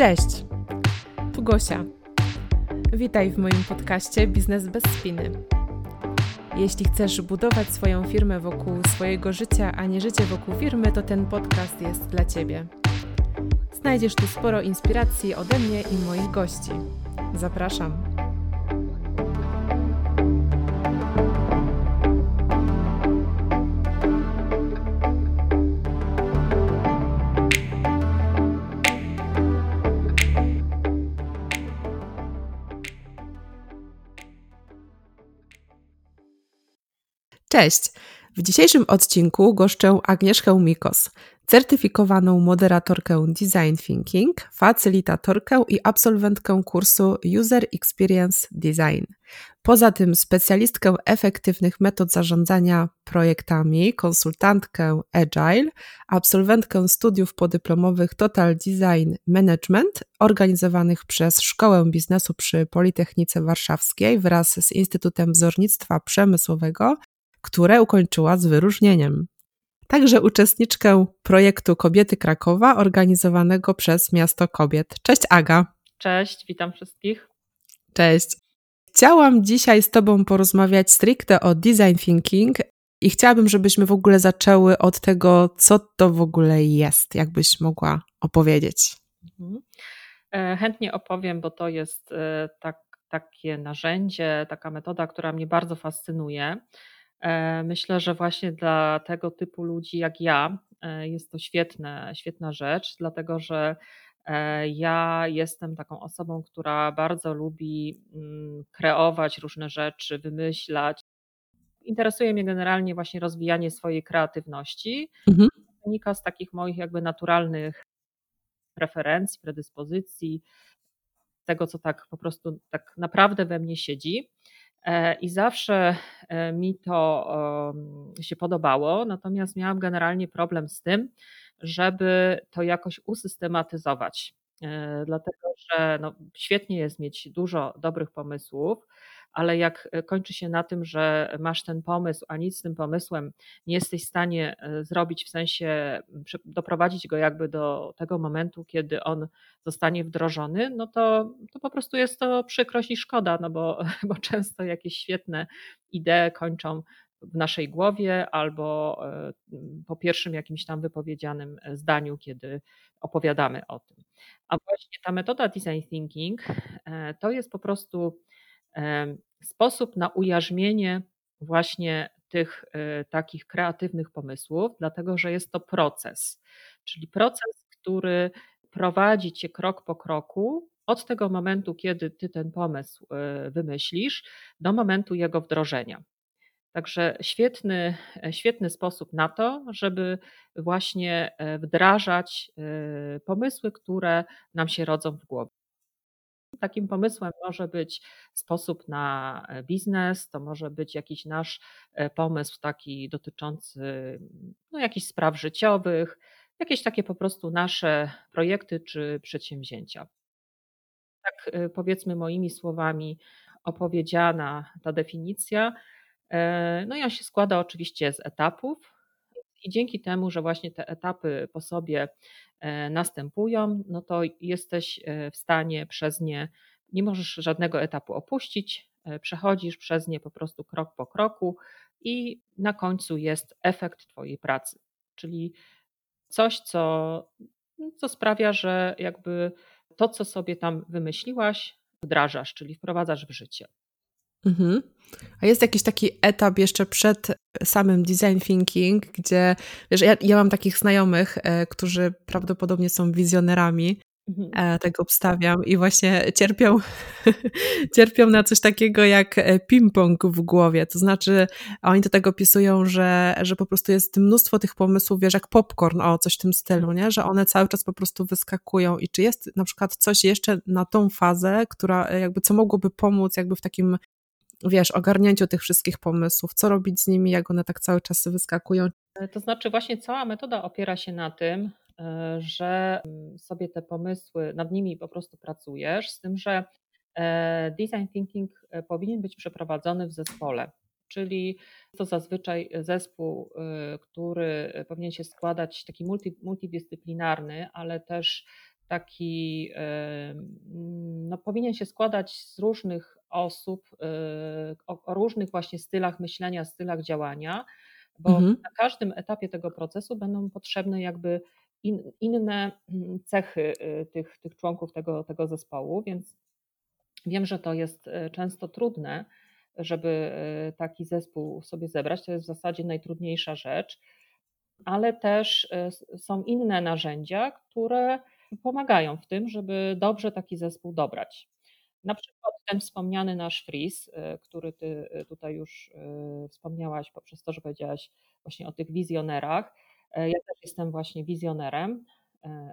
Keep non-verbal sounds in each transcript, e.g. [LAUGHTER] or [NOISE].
Cześć, tu Gosia. Witaj w moim podcaście Biznes bez spiny. Jeśli chcesz budować swoją firmę wokół swojego życia, a nie życie wokół firmy, to ten podcast jest dla Ciebie. Znajdziesz tu sporo inspiracji ode mnie i moich gości. Zapraszam. Cześć! W dzisiejszym odcinku goszczę Agnieszkę Mikos, certyfikowaną moderatorkę Design Thinking, facylitatorkę i absolwentkę kursu User Experience Design. Poza tym specjalistkę efektywnych metod zarządzania projektami, konsultantkę Agile, absolwentkę studiów podyplomowych Total Design Management organizowanych przez Szkołę Biznesu przy Politechnice Warszawskiej wraz z Instytutem Wzornictwa Przemysłowego które ukończyła z wyróżnieniem. Także uczestniczkę projektu Kobiety Krakowa organizowanego przez Miasto Kobiet. Cześć Aga. Cześć, witam wszystkich. Cześć. Chciałam dzisiaj z Tobą porozmawiać stricte o design thinking i chciałabym, żebyśmy w ogóle zaczęły od tego, co to w ogóle jest, jakbyś mogła opowiedzieć. Mhm. E, chętnie opowiem, bo to jest e, tak, takie narzędzie, taka metoda, która mnie bardzo fascynuje. E, myślę, że właśnie dla tego typu ludzi jak ja e, jest to świetne, świetna rzecz, dlatego że e, ja jestem taką osobą, która bardzo lubi mm, kreować różne rzeczy, wymyślać. Interesuje mnie generalnie właśnie rozwijanie swojej kreatywności. Mhm. Wynika z takich moich jakby naturalnych preferencji, predyspozycji, tego, co tak po prostu tak naprawdę we mnie siedzi. E, I zawsze e, mi to się podobało, natomiast miałam generalnie problem z tym, żeby to jakoś usystematyzować. E, dlatego, że no, świetnie jest mieć dużo dobrych pomysłów, ale jak e, kończy się na tym, że masz ten pomysł, a nic z tym pomysłem nie jesteś w stanie e, zrobić, w sensie doprowadzić go jakby do tego momentu, kiedy on zostanie wdrożony, no to, to po prostu jest to przykrość i szkoda, no bo, [LAUGHS] bo często jakieś świetne idee kończą w naszej głowie albo e, po pierwszym jakimś tam wypowiedzianym zdaniu, kiedy opowiadamy o tym. A właśnie ta metoda design thinking to jest po prostu sposób na ujarzmienie właśnie tych e, takich kreatywnych pomysłów, dlatego że jest to proces, czyli proces, który prowadzi cię krok po kroku od tego momentu, kiedy ty ten pomysł e, wymyślisz, do momentu jego wdrożenia. Także świetny, e, świetny sposób na to, żeby właśnie wdrażać pomysły, które nam się rodzą w głowie. Takim pomysłem może być sposób na e, biznes, to może być jakiś nasz e, pomysł taki dotyczący no, jakichś spraw życiowych, jakieś takie po prostu nasze projekty czy przedsięwzięcia. Tak e, powiedzmy moimi słowami opowiedziana ta definicja. No i on się składa oczywiście z etapów i dzięki temu, że właśnie te etapy po sobie E, następują, no to jesteś e, w stanie przez nie, nie możesz żadnego etapu opuścić, e, przechodzisz przez nie po prostu krok po kroku i na końcu jest efekt Twojej pracy, czyli coś, co, co sprawia, że jakby to, co sobie tam wymyśliłaś, wdrażasz, czyli wprowadzasz w życie. Mhm. A jest jakiś taki etap jeszcze przed samym design thinking, gdzie wiesz, ja, ja mam takich znajomych, e, którzy prawdopodobnie są wizjonerami, mhm. e, tego obstawiam i właśnie cierpią, [LAUGHS] cierpią na coś takiego jak e, ping-pong w głowie. To znaczy, oni do tego opisują, że, że po prostu jest mnóstwo tych pomysłów, wiesz, jak popcorn, o coś w tym stylu, nie? że one cały czas po prostu wyskakują. I czy jest na przykład coś jeszcze na tą fazę, która jakby co mogłoby pomóc jakby w takim wiesz, ogarnięciu tych wszystkich pomysłów, co robić z nimi, jak one tak cały czas wyskakują. E, to znaczy właśnie cała metoda opiera się na tym, e, że mm, sobie te pomysły, nad nimi po prostu pracujesz, z tym, że e, design thinking powinien być przeprowadzony w zespole. Czyli to zazwyczaj zespół, który powinien się składać taki multi, multidyscyplinarny, ale też taki no, powinien się składać z różnych osób, o, o różnych właśnie stylach myślenia, stylach działania, bo Mhm. na każdym etapie tego procesu będą potrzebne jakby in, inne mm, cechy tych, tych członków tego, tego zespołu, więc wiem, że to jest często trudne, żeby taki zespół sobie zebrać. To jest w zasadzie najtrudniejsza rzecz, ale też są inne narzędzia, które pomagają w tym, żeby dobrze taki zespół dobrać. Na przykład ten wspomniany nasz freeze, który ty tutaj już wspomniałaś poprzez to, że powiedziałaś właśnie o tych wizjonerach. Ja też jestem właśnie wizjonerem,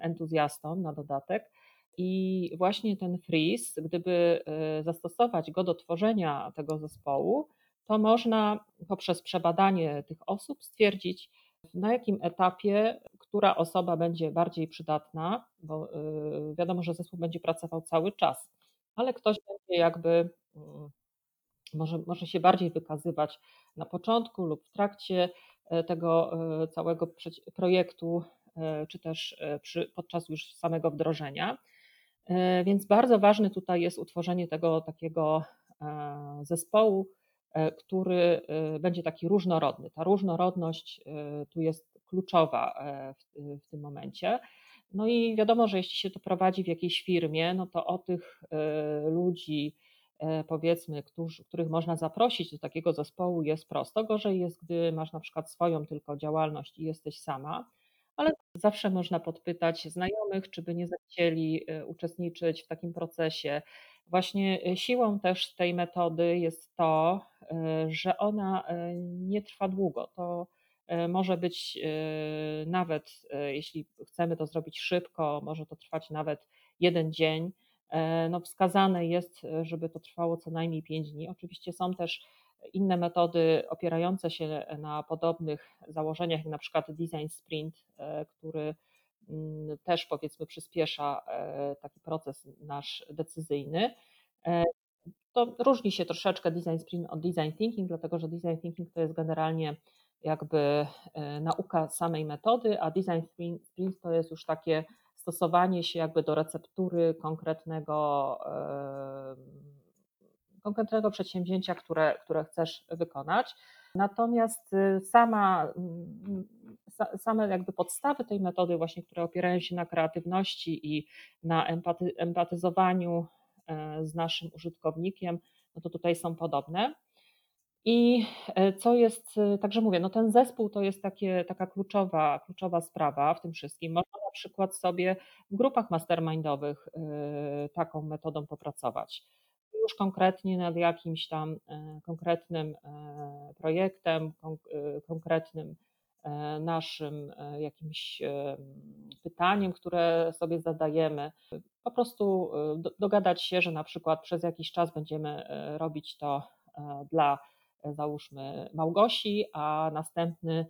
entuzjastą na dodatek. I właśnie ten freeze, gdyby zastosować go do tworzenia tego zespołu, to można poprzez przebadanie tych osób stwierdzić, na jakim etapie która osoba będzie bardziej przydatna, bo wiadomo, że zespół będzie pracował cały czas, ale ktoś będzie jakby mm, może, może się bardziej wykazywać na początku lub w trakcie tego całego projektu, czy też przy, podczas już samego wdrożenia. Więc bardzo ważne tutaj jest utworzenie tego takiego zespołu, który będzie taki różnorodny. Ta różnorodność tu jest kluczowa w, w tym momencie. No i wiadomo, że jeśli się to prowadzi w jakiejś firmie, no to o tych ludzi, powiedzmy, którzy, których można zaprosić do takiego zespołu jest prosto. Gorzej jest, gdy masz na przykład swoją tylko działalność i jesteś sama, ale zawsze można podpytać znajomych, czy by nie zechcieli uczestniczyć w takim procesie. Właśnie siłą też tej metody jest to, że ona nie trwa długo. To może być nawet, jeśli chcemy to zrobić szybko, może to trwać nawet jeden dzień. No wskazane jest, żeby to trwało co najmniej 5 dni. Oczywiście są też inne metody opierające się na podobnych założeniach, jak na przykład design sprint, który też powiedzmy przyspiesza taki proces nasz decyzyjny. To różni się troszeczkę design sprint od design thinking, dlatego że design thinking to jest generalnie jakby nauka samej metody, a design sprint to jest już takie stosowanie się jakby do receptury konkretnego konkretnego przedsięwzięcia, które, które chcesz wykonać. Natomiast sama, same jakby podstawy tej metody, właśnie, które opierają się na kreatywności i na empaty, empatyzowaniu e, z naszym użytkownikiem, no to tutaj są podobne. I e, co jest, e, także mówię, no ten zespół to jest takie, taka kluczowa, kluczowa sprawa w tym wszystkim. Można na przykład sobie w grupach mastermindowych taką metodą popracować już konkretnie nad jakimś tam konkretnym projektem, konkretnym naszym jakimś pytaniem, które sobie zadajemy. Po prostu dogadać się, że na przykład przez jakiś czas będziemy robić to dla załóżmy Małgosi, a następny,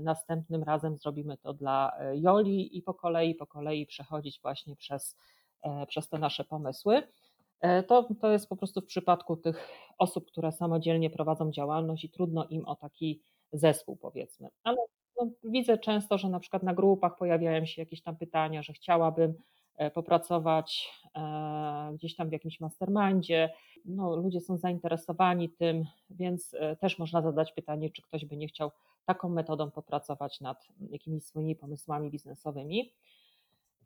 następnym razem zrobimy to dla Joli i po kolei, po kolei przechodzić właśnie przez, przez te nasze pomysły. E, to, to jest po prostu w przypadku tych osób, które samodzielnie prowadzą działalność i trudno im o taki zespół, powiedzmy. Ale no, widzę często, że na przykład na grupach pojawiają się jakieś tam pytania, że chciałabym e, popracować e, gdzieś tam w jakimś mastermindzie. No, ludzie są zainteresowani tym, więc też można zadać pytanie, czy ktoś by nie chciał taką metodą popracować nad jakimiś swoimi pomysłami biznesowymi.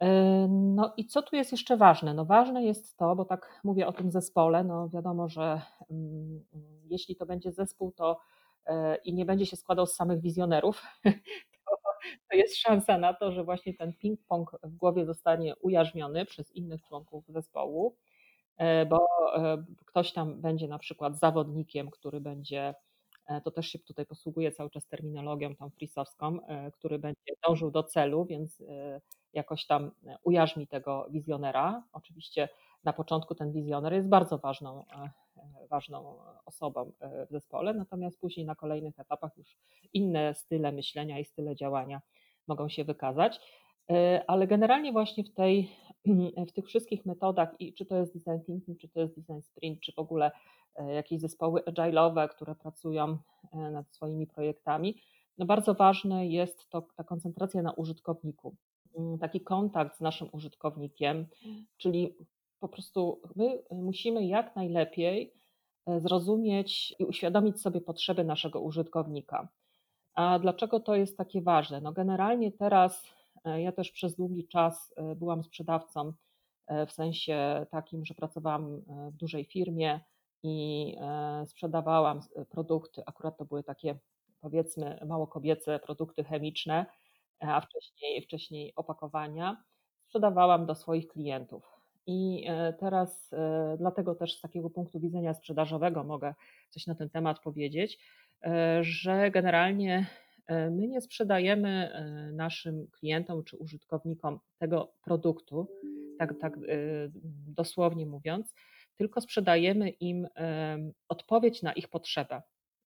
E, no i co tu jest jeszcze ważne? No ważne jest to, bo tak mówię o tym zespole, no wiadomo, że mm, jeśli to będzie zespół, to e, i nie będzie się składał z samych wizjonerów, [LAUGHS] to, to jest szansa na to, że właśnie ten ping-pong w głowie zostanie ujarzmiony przez innych członków zespołu, e, bo ktoś tam będzie na przykład zawodnikiem, który będzie to też się tutaj posługuje cały czas terminologią tą frisowską, który będzie dążył do celu, więc jakoś tam e, ujarzmi tego wizjonera. Oczywiście na początku ten wizjoner jest bardzo ważną, e, e, ważną osobą w zespole, natomiast później na kolejnych etapach już inne style myślenia i style działania mogą się wykazać. Ale generalnie właśnie w, tej, w tych wszystkich metodach, i czy to jest design thinking, czy to jest design sprint, czy w ogóle jakieś zespoły agile'owe, które pracują nad swoimi projektami, no bardzo ważne jest to ta koncentracja na użytkowniku. mm, taki kontakt z naszym użytkownikiem, czyli po prostu my musimy jak najlepiej e, zrozumieć i uświadomić sobie potrzeby naszego użytkownika. A dlaczego to jest takie ważne? No generalnie teraz e, ja też przez długi czas byłam sprzedawcą w sensie takim, że pracowałam w dużej firmie i sprzedawałam produkty, akurat to były takie powiedzmy mało kobiece produkty chemiczne, a wcześniej, wcześniej opakowania, sprzedawałam do swoich klientów. I e, teraz, e, dlatego też z takiego punktu widzenia sprzedażowego mogę coś na ten temat powiedzieć, e, że generalnie my nie sprzedajemy naszym klientom czy użytkownikom tego produktu, tak, tak dosłownie mówiąc, tylko sprzedajemy im odpowiedź na ich potrzebę.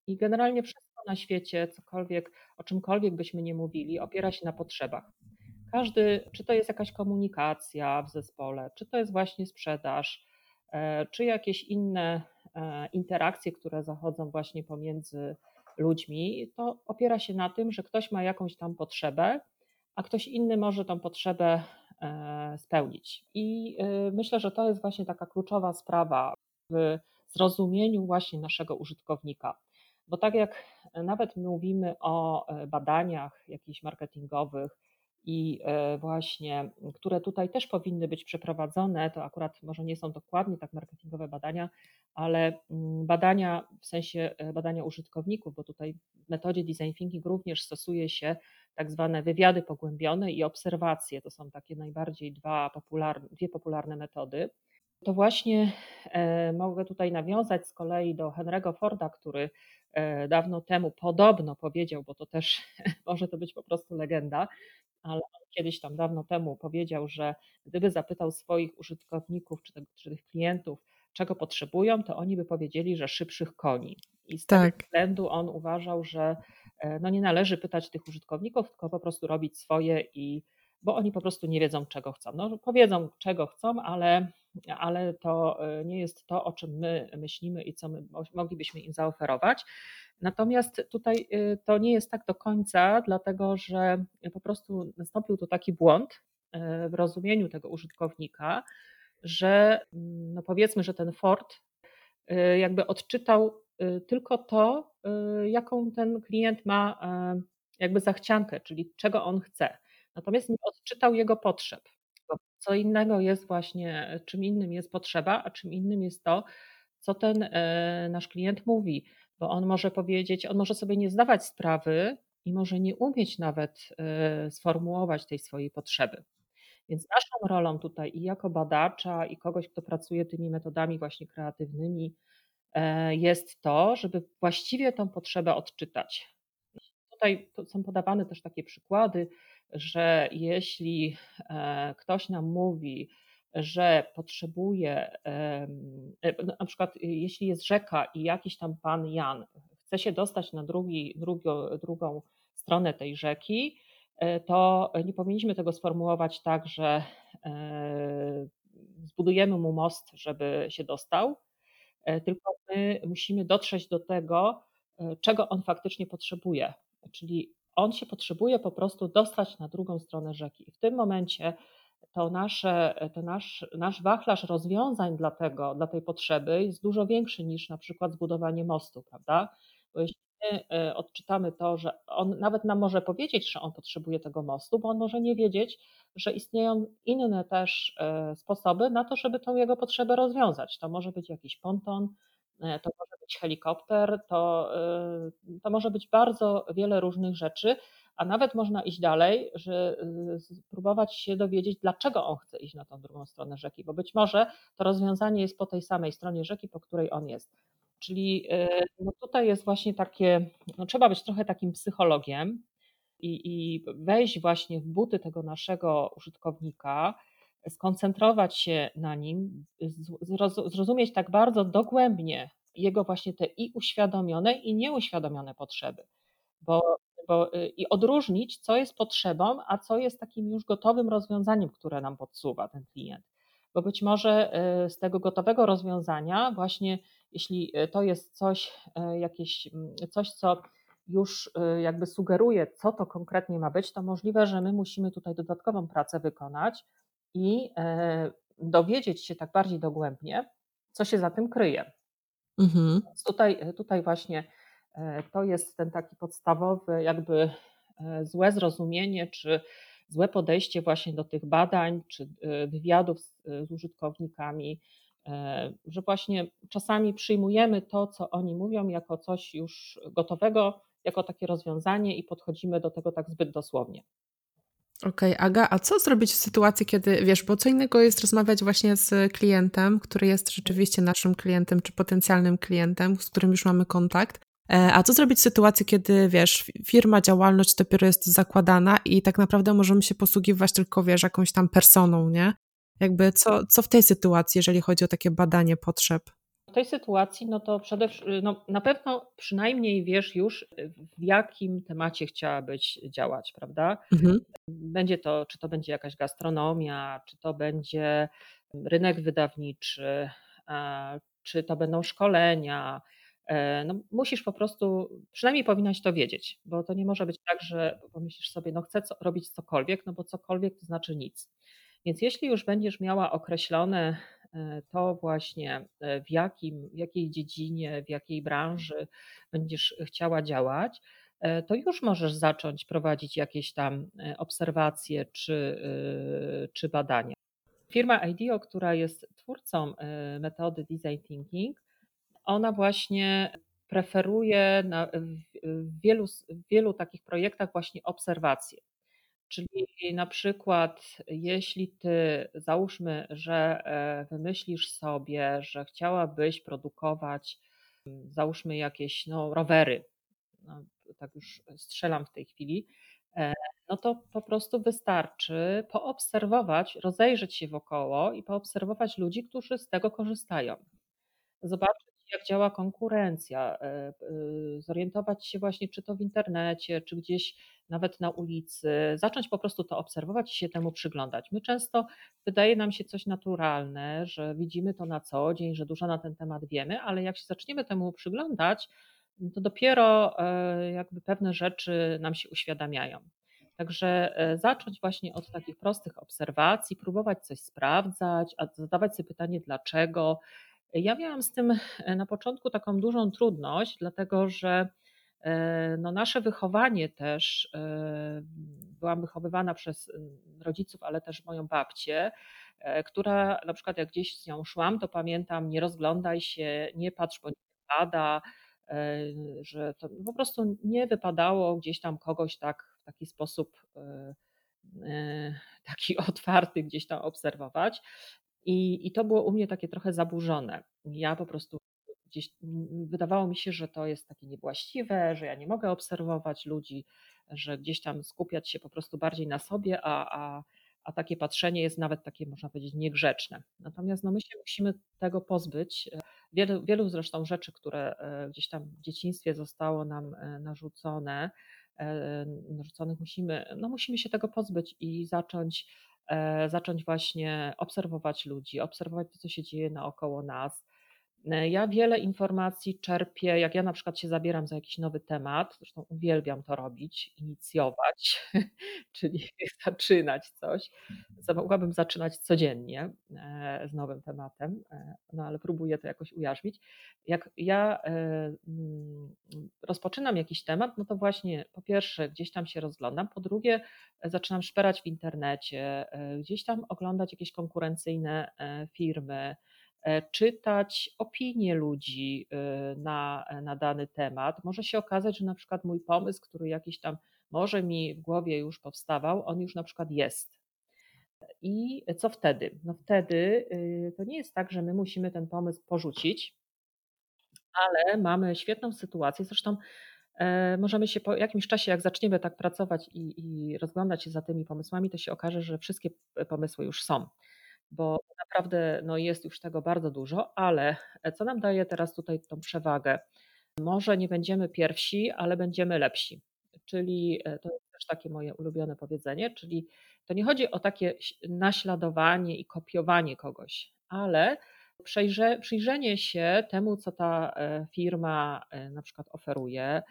I generalnie wszystko na świecie, cokolwiek, o czymkolwiek byśmy nie mówili, opiera się na potrzebach. Każdy, czy to jest jakaś komunikacja w zespole, czy to jest właśnie sprzedaż, e, czy jakieś inne e, interakcje, które zachodzą właśnie pomiędzy ludźmi, to opiera się na tym, że ktoś ma jakąś tam potrzebę, a ktoś inny może tą potrzebę e, spełnić. I myślę, że to jest właśnie taka kluczowa sprawa w zrozumieniu właśnie naszego użytkownika. Bo tak jak nawet mówimy o badaniach jakichś marketingowych, i e, właśnie, które tutaj też powinny być przeprowadzone, to akurat może nie są dokładnie tak marketingowe badania, ale mm, badania w sensie e, badania użytkowników, bo tutaj w metodzie design thinking również stosuje się tak zwane wywiady pogłębione i obserwacje. To są takie najbardziej dwa popularne, dwie popularne metody. To właśnie e, mogę tutaj nawiązać z kolei do Henry'ego Forda, który dawno temu podobno powiedział, bo to też [LAUGHS] może to być po prostu legenda, ale on kiedyś tam dawno temu powiedział, że gdyby zapytał swoich użytkowników czy, czy tych klientów, czego potrzebują, to oni by powiedzieli, że szybszych koni. I z tak. tego względu on uważał, że e, no nie należy pytać tych użytkowników, tylko po prostu robić swoje i bo oni po prostu nie wiedzą, czego chcą. No, powiedzą, czego chcą, ale, ale to e, nie jest to, o czym my myślimy i co my moglibyśmy im zaoferować. Natomiast tutaj y, to nie jest tak do końca, dlatego że po prostu nastąpił tu taki błąd y, w rozumieniu tego użytkownika, że mm, no powiedzmy, że ten Ford y, jakby odczytał tylko to, jaką ten klient ma jakby zachciankę, czyli czego on chce. Natomiast nie odczytał jego potrzeb. Co innego jest właśnie, czym innym jest potrzeba, a czym innym jest to, co ten nasz klient mówi bo on może powiedzieć, on może sobie nie zdawać sprawy i może nie umieć nawet e, sformułować tej swojej potrzeby. Więc naszą rolą tutaj i jako badacza, i kogoś, kto pracuje tymi metodami właśnie kreatywnymi, e, jest to, żeby właściwie tą potrzebę odczytać. Tutaj są podawane też takie przykłady, że jeśli e, ktoś nam mówi, że potrzebuje, e, na przykład jeśli jest rzeka i jakiś tam pan Jan chce się dostać na drugi, drugo, drugą stronę tej rzeki, e, to nie powinniśmy tego sformułować tak, że e, zbudujemy mu most, żeby się dostał, tylko my musimy dotrzeć do tego, czego on faktycznie potrzebuje. Czyli on się potrzebuje po prostu dostać na drugą stronę rzeki. I w tym momencie to, nasze, to nasz, nasz wachlarz rozwiązań dla, tego, dla tej potrzeby jest dużo większy niż na przykład zbudowanie mostu, prawda? Bo jeśli my e, odczytamy to, że on nawet nam może powiedzieć, że on potrzebuje tego mostu, bo on może nie wiedzieć, że istnieją inne też e, sposoby na to, żeby tą jego potrzebę rozwiązać. To może być jakiś ponton, to może być helikopter, to, to może być bardzo wiele różnych rzeczy, a nawet można iść dalej, że y, spróbować się dowiedzieć, dlaczego on chce iść na tą drugą stronę rzeki, bo być może to rozwiązanie jest po tej samej stronie rzeki, po której on jest. Czyli no tutaj jest właśnie takie, no trzeba być trochę takim psychologiem i, i wejść właśnie w buty tego naszego użytkownika, skoncentrować się na nim, zrozumieć tak bardzo dogłębnie jego właśnie te i uświadomione, i nieuświadomione potrzeby. Bo bo, y, i odróżnić, co jest potrzebą, a co jest takim już gotowym rozwiązaniem, które nam podsuwa ten klient. Bo być może y, z tego gotowego rozwiązania, właśnie jeśli y, to jest coś, jakieś, mm, coś co już jakby sugeruje, co to konkretnie ma być, to możliwe, że my musimy tutaj dodatkową pracę wykonać i dowiedzieć się tak bardziej dogłębnie, co się za tym kryje. Mhm. Tutaj, tutaj właśnie to jest ten taki podstawowy, jakby złe zrozumienie, czy złe podejście właśnie do tych badań, czy wywiadów z, z użytkownikami, że właśnie czasami przyjmujemy to, co oni mówią, jako coś już gotowego, jako takie rozwiązanie i podchodzimy do tego tak zbyt dosłownie. Okej, okay, Aga, a co zrobić w sytuacji, kiedy wiesz, bo co innego jest rozmawiać właśnie z klientem, który jest rzeczywiście naszym klientem czy potencjalnym klientem, z którym już mamy kontakt, e, a co zrobić w sytuacji, kiedy wiesz, firma, działalność dopiero jest zakładana i tak naprawdę możemy się posługiwać tylko, wiesz, jakąś tam personą, nie? Jakby co, co w tej sytuacji, jeżeli chodzi o takie badanie potrzeb? Tej sytuacji, no to przede wszystkim, no na pewno przynajmniej wiesz już, w jakim temacie chciałabyś działać, prawda? Mhm. Będzie to, czy to będzie jakaś gastronomia, czy to będzie rynek wydawniczy, czy to będą szkolenia. E, no, musisz po prostu, przynajmniej powinnaś to wiedzieć, bo to nie może być tak, że pomyślisz sobie, no chcę co, robić cokolwiek, no bo cokolwiek to znaczy nic. Więc jeśli już będziesz miała określone to właśnie e, w, jakim, w jakiej dziedzinie, w jakiej branży będziesz chciała działać, e, to już możesz zacząć prowadzić jakieś tam obserwacje czy, czy badania. Firma IDEO, która jest twórcą metody design thinking, ona właśnie preferuje na, w, wielu, w wielu takich projektach właśnie obserwacje. Czyli na przykład, jeśli ty załóżmy, że e, wymyślisz sobie, że chciałabyś produkować, mm, załóżmy jakieś no, rowery, no, tak już strzelam w tej chwili, e, no to po prostu wystarczy poobserwować, rozejrzeć się wokoło i poobserwować ludzi, którzy z tego korzystają. Zobaczyć, jak działa konkurencja, e, e, zorientować się właśnie, czy to w internecie, czy gdzieś nawet na ulicy, zacząć po prostu to obserwować i się temu przyglądać. My często wydaje nam się coś naturalne, że widzimy to na co dzień, że dużo na ten temat wiemy, ale jak się zaczniemy temu przyglądać, to dopiero e, jakby pewne rzeczy nam się uświadamiają. Także zacząć właśnie od takich prostych obserwacji, próbować coś sprawdzać, zadawać sobie pytanie dlaczego, ja miałam z tym e, na początku taką dużą trudność, dlatego że e, no nasze wychowanie też, e, byłam wychowywana przez rodziców, ale też moją babcię, która na przykład jak gdzieś z nią szłam, to pamiętam, nie rozglądaj się, nie patrz, bo nie wypada, że to po prostu nie wypadało gdzieś tam kogoś tak w taki sposób taki [LAUGHS] otwarty gdzieś tam obserwować. I, I to było u mnie takie trochę zaburzone. Ja po prostu gdzieś wydawało mi się, że to jest takie niewłaściwe, że ja nie mogę obserwować ludzi, że gdzieś tam skupiać się po prostu bardziej na sobie, a, a, a takie patrzenie jest nawet takie, można powiedzieć, niegrzeczne. Natomiast no, my się musimy tego pozbyć. Wielu, wielu zresztą rzeczy, które e, gdzieś tam w dzieciństwie zostało nam e, narzucone, e, narzuconych musimy, no musimy się tego pozbyć i zacząć zacząć właśnie obserwować ludzi, obserwować to, co się dzieje naokoło nas. E, ja wiele informacji czerpię, jak ja na przykład się zabieram za jakiś nowy temat, zresztą uwielbiam to robić, inicjować, [LAUGHS] czyli [LAUGHS] zaczynać coś. Mogłabym zaczynać codziennie e, z nowym tematem, no ale próbuję to jakoś ujarzmić. Jak ja mm, rozpoczynam jakiś temat, no to właśnie po pierwsze gdzieś tam się rozglądam, po drugie zaczynam szperać w internecie, gdzieś tam oglądać jakieś konkurencyjne firmy, E, czytać opinie ludzi e, na, na dany temat. Może się okazać, że na przykład mój pomysł, który jakiś tam może mi w głowie już powstawał, on już na przykład jest. I co wtedy? No wtedy y, to nie jest tak, że my musimy ten pomysł porzucić, ale mamy świetną sytuację. Zresztą e, możemy się po jakimś czasie, jak zaczniemy tak pracować i, i rozglądać się za tymi pomysłami, to się okaże, że wszystkie pomysły już są bo naprawdę no, jest już tego bardzo dużo, ale e, co nam daje teraz tutaj tą przewagę? Może nie będziemy pierwsi, ale będziemy lepsi. Czyli e, to jest też takie moje ulubione powiedzenie, czyli to nie chodzi o takie naśladowanie i kopiowanie kogoś, ale przejrze, przyjrzenie się temu, co ta e, firma na przykład oferuje,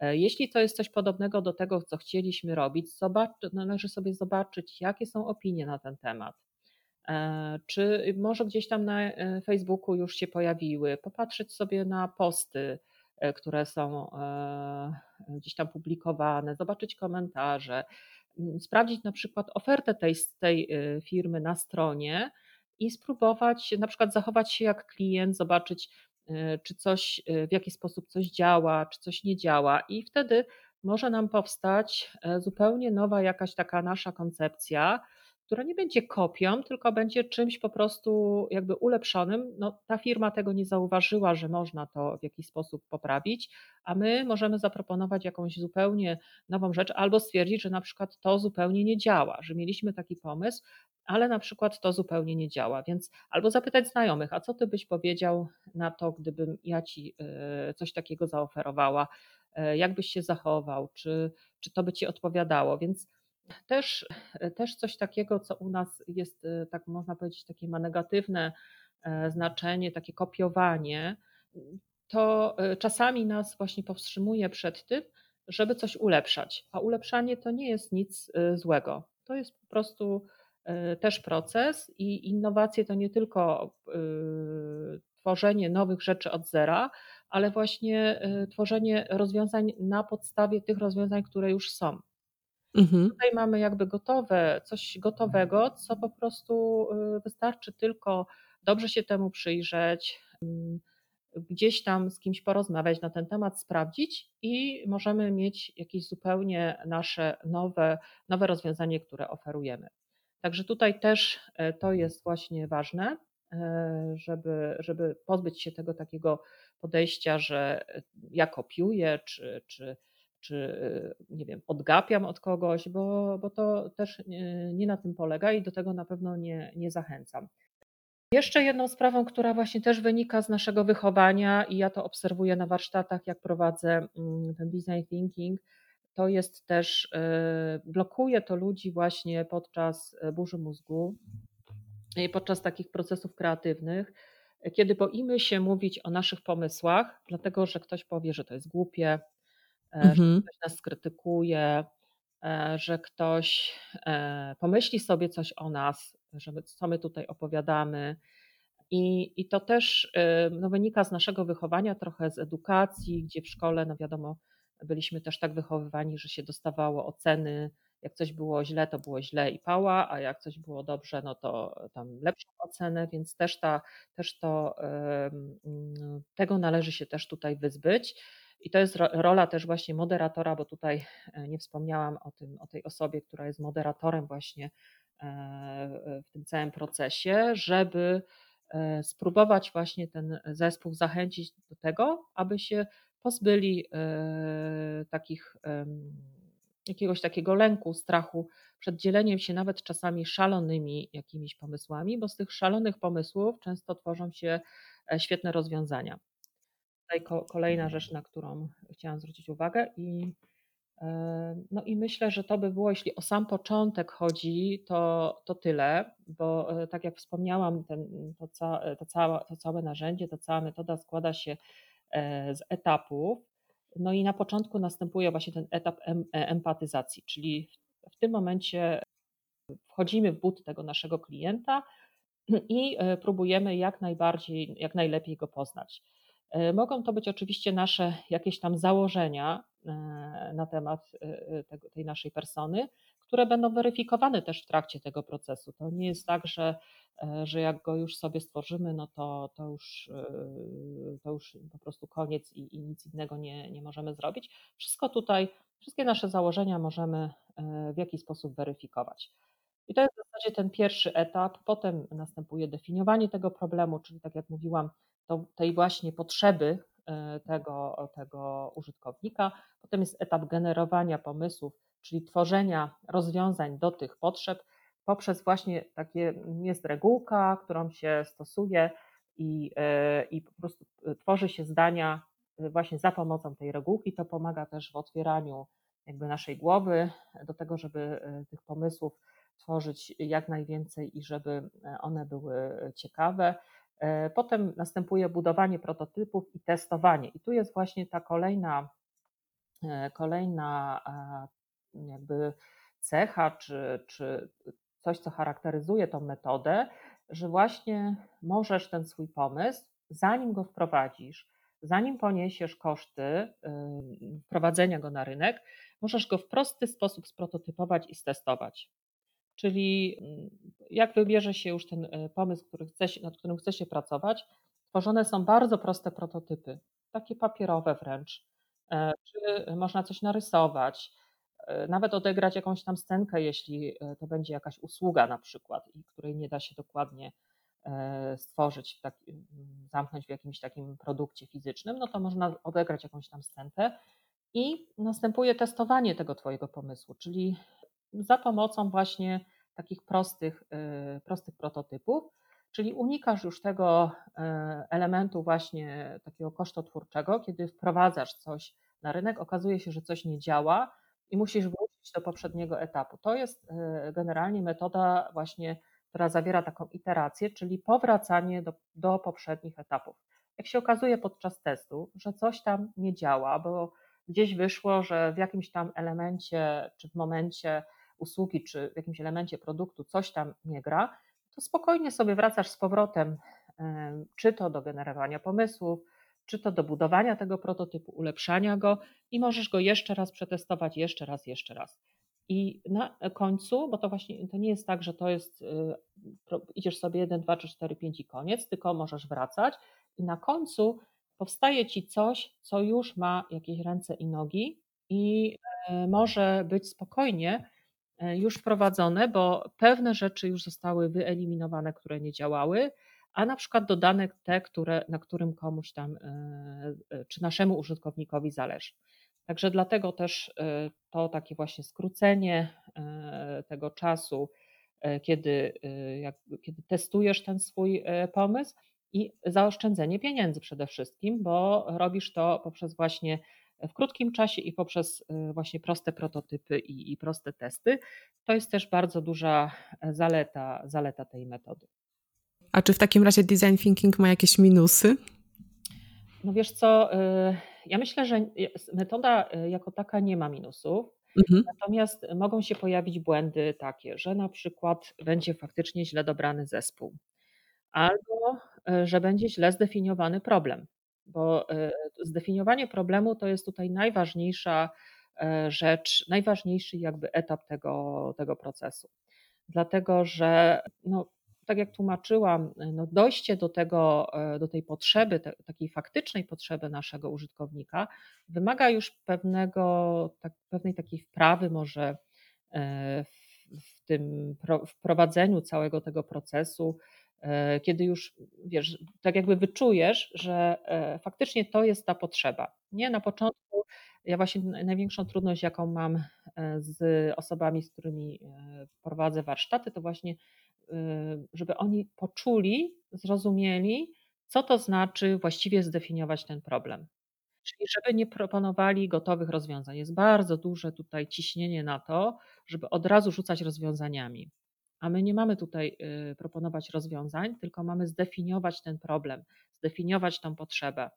jeśli to jest coś podobnego do tego, co chcieliśmy robić, zobacz, należy sobie zobaczyć, jakie są opinie na ten temat. E, czy może gdzieś tam na e, Facebooku już się pojawiły, popatrzeć sobie na posty, które są gdzieś tam publikowane, zobaczyć komentarze, sprawdzić na przykład ofertę tej, tej firmy na stronie i spróbować na przykład zachować się jak klient, zobaczyć, E, czy coś, e, w jaki sposób coś działa, czy coś nie działa, i wtedy może nam powstać e, zupełnie nowa jakaś taka nasza koncepcja, która nie będzie kopią, tylko będzie czymś po prostu jakby ulepszonym. No, ta firma tego nie zauważyła, że można to w jakiś sposób poprawić, a my możemy zaproponować jakąś zupełnie nową rzecz, albo stwierdzić, że na przykład to zupełnie nie działa, że mieliśmy taki pomysł, ale na przykład to zupełnie nie działa. Więc albo zapytać znajomych, a co ty byś powiedział na to, gdybym ja ci e, coś takiego zaoferowała? E, jak byś się zachował? Czy, czy to by ci odpowiadało? Więc też, też coś takiego, co u nas jest, e, tak można powiedzieć, takie ma negatywne znaczenie, takie kopiowanie, to czasami nas właśnie powstrzymuje przed tym, żeby coś ulepszać. A ulepszanie to nie jest nic złego. To jest po prostu E, też proces i innowacje to nie tylko e, tworzenie nowych rzeczy od zera, ale właśnie e, tworzenie rozwiązań na podstawie tych rozwiązań, które już są. Mhm. Tutaj mamy jakby gotowe, coś gotowego, co po prostu wystarczy tylko dobrze się temu przyjrzeć, gdzieś tam z kimś porozmawiać na ten temat, sprawdzić i możemy mieć jakieś zupełnie nasze nowe, nowe rozwiązanie, które oferujemy. Także tutaj też e, to jest właśnie ważne, e, żeby, żeby pozbyć się tego takiego podejścia, że ja kopiuję, czy, czy, czy nie wiem, odgapiam od kogoś, bo, bo to też nie, nie na tym polega i do tego na pewno nie, nie zachęcam. Jeszcze jedną sprawą, która właśnie też wynika z naszego wychowania, i ja to obserwuję na warsztatach, jak prowadzę mm, ten design thinking, to jest też, e, blokuje to ludzi właśnie podczas e, burzy mózgu i podczas takich procesów kreatywnych, kiedy boimy się mówić o naszych pomysłach, dlatego że ktoś powie, że to jest głupie, e, mhm. że ktoś nas krytykuje, że ktoś pomyśli sobie coś o nas, że my, co my tutaj opowiadamy. I, I to też no, wynika z naszego wychowania, trochę z edukacji, gdzie w szkole, no wiadomo, byliśmy też tak wychowywani, że się dostawało oceny, jak coś było źle, to było źle i pała, a jak coś było dobrze, no to tam lepszą ocenę, więc też, ta, też to, tego należy się też tutaj wyzbyć. I to jest rola też właśnie moderatora, bo tutaj e, nie wspomniałam o, tym, o tej osobie, która jest moderatorem właśnie e, w tym całym procesie, żeby e, spróbować właśnie ten zespół zachęcić do tego, aby się pozbyli takich, jakiegoś takiego lęku, strachu przed dzieleniem się nawet czasami szalonymi jakimiś pomysłami, bo z tych szalonych pomysłów często tworzą się świetne rozwiązania. Tutaj kolejna rzecz, na którą chciałam zwrócić uwagę i e, no i myślę, że to by było, jeśli o sam początek chodzi, to, to tyle, bo tak jak wspomniałam, ten, to, ca, to, to całe narzędzie, ta cała metoda składa się E, z etapów. No i na początku następuje właśnie ten etap e, empatyzacji, czyli w tym momencie wchodzimy w but tego naszego klienta i e, próbujemy jak najbardziej, jak najlepiej go poznać. Mogą to być oczywiście nasze jakieś tam założenia na temat tego, tej naszej persony, które będą weryfikowane też w trakcie tego procesu. To nie jest tak, że E, że jak go już sobie stworzymy, no to, to, już, e, to już po prostu koniec i, i nic innego nie, nie możemy zrobić. Wszystko tutaj, wszystkie nasze założenia możemy e, w jakiś sposób weryfikować. I to jest w zasadzie ten pierwszy etap. Potem następuje definiowanie tego problemu, czyli tak jak mówiłam, to, tej właśnie potrzeby tego, tego użytkownika. Potem jest etap generowania pomysłów, czyli tworzenia rozwiązań do tych potrzeb poprzez właśnie takie jest regułka, którą się stosuje i, e, i po prostu tworzy się zdania e, właśnie za pomocą tej regułki. To pomaga też w otwieraniu jakby naszej głowy do tego, żeby e, tych pomysłów tworzyć jak najwięcej i żeby one były ciekawe. Potem następuje budowanie prototypów i testowanie. I tu jest właśnie ta kolejna Kolejna jakby cecha, czy, czy coś, co charakteryzuje tą metodę, że właśnie możesz ten swój pomysł, zanim go wprowadzisz, zanim poniesiesz koszty wprowadzenia go na rynek, możesz go w prosty sposób sprototypować i stestować. Czyli mm, jak wybierze się już ten e, pomysł, który chce się, nad którym chce się pracować, tworzone są bardzo proste prototypy, takie papierowe wręcz. E, czy można coś narysować, e, nawet odegrać jakąś tam scenkę, jeśli to będzie jakaś usługa na przykład, i której nie da się dokładnie stworzyć, taki, zamknąć w jakimś takim produkcie fizycznym, no to można odegrać jakąś tam scenkę i następuje testowanie tego Twojego pomysłu, czyli za pomocą właśnie takich prostych, y, prostych prototypów, czyli unikasz już tego y, elementu właśnie takiego kosztotwórczego, kiedy wprowadzasz coś na rynek, okazuje się, że coś nie działa i musisz wrócić do poprzedniego etapu. To jest y, generalnie metoda właśnie, która zawiera taką iterację, czyli powracanie do, do poprzednich etapów. Jak się okazuje podczas testu, że coś tam nie działa, bo gdzieś wyszło, że w jakimś tam elemencie czy w momencie usługi czy w jakimś elemencie produktu coś tam nie gra, to spokojnie sobie wracasz z powrotem, czy to do generowania pomysłów, czy to do budowania tego prototypu, ulepszania go i możesz go jeszcze raz przetestować, jeszcze raz, jeszcze raz. I na końcu, bo to właśnie to nie jest tak, że to jest, y, idziesz sobie 1, 2, 3, 4, 5 i koniec, tylko możesz wracać i na końcu powstaje ci coś, co już ma jakieś ręce i nogi i e, może być spokojnie już wprowadzone, bo pewne rzeczy już zostały wyeliminowane, które nie działały, a na przykład dodane te, które, na którym komuś tam, e, czy naszemu użytkownikowi zależy. Także dlatego też to takie właśnie skrócenie tego czasu, kiedy, jak, kiedy testujesz ten swój pomysł, i zaoszczędzenie pieniędzy przede wszystkim, bo robisz to poprzez właśnie w krótkim czasie i poprzez y, właśnie proste prototypy i, i proste testy. To jest też bardzo duża zaleta, zaleta tej metody. A czy w takim razie design thinking ma jakieś minusy? No wiesz co, y, ja myślę, że metoda y, jako taka nie ma minusów. Mhm. Natomiast mogą się pojawić błędy takie, że na przykład będzie faktycznie źle dobrany zespół, albo e, że będzie źle zdefiniowany problem, bo e, zdefiniowanie problemu to jest tutaj najważniejsza e, rzecz, najważniejszy jakby etap tego, tego procesu. Dlatego, że no, tak jak tłumaczyłam, no dojście do, tego, do tej potrzeby, te, takiej faktycznej potrzeby naszego użytkownika, wymaga już pewnego, tak, pewnej takiej wprawy, może w, w tym wprowadzeniu całego tego procesu, E, kiedy już wiesz, tak jakby wyczujesz, że e, faktycznie to jest ta potrzeba. Nie na początku, ja właśnie największą trudność, jaką mam e, z osobami, z którymi prowadzę warsztaty, to właśnie, żeby oni poczuli, zrozumieli, co to znaczy właściwie zdefiniować ten problem. Czyli żeby nie proponowali gotowych rozwiązań. Jest bardzo duże tutaj ciśnienie na to, żeby od razu rzucać rozwiązaniami. A my nie mamy tutaj y, proponować rozwiązań, tylko mamy zdefiniować ten problem, zdefiniować tą potrzebę.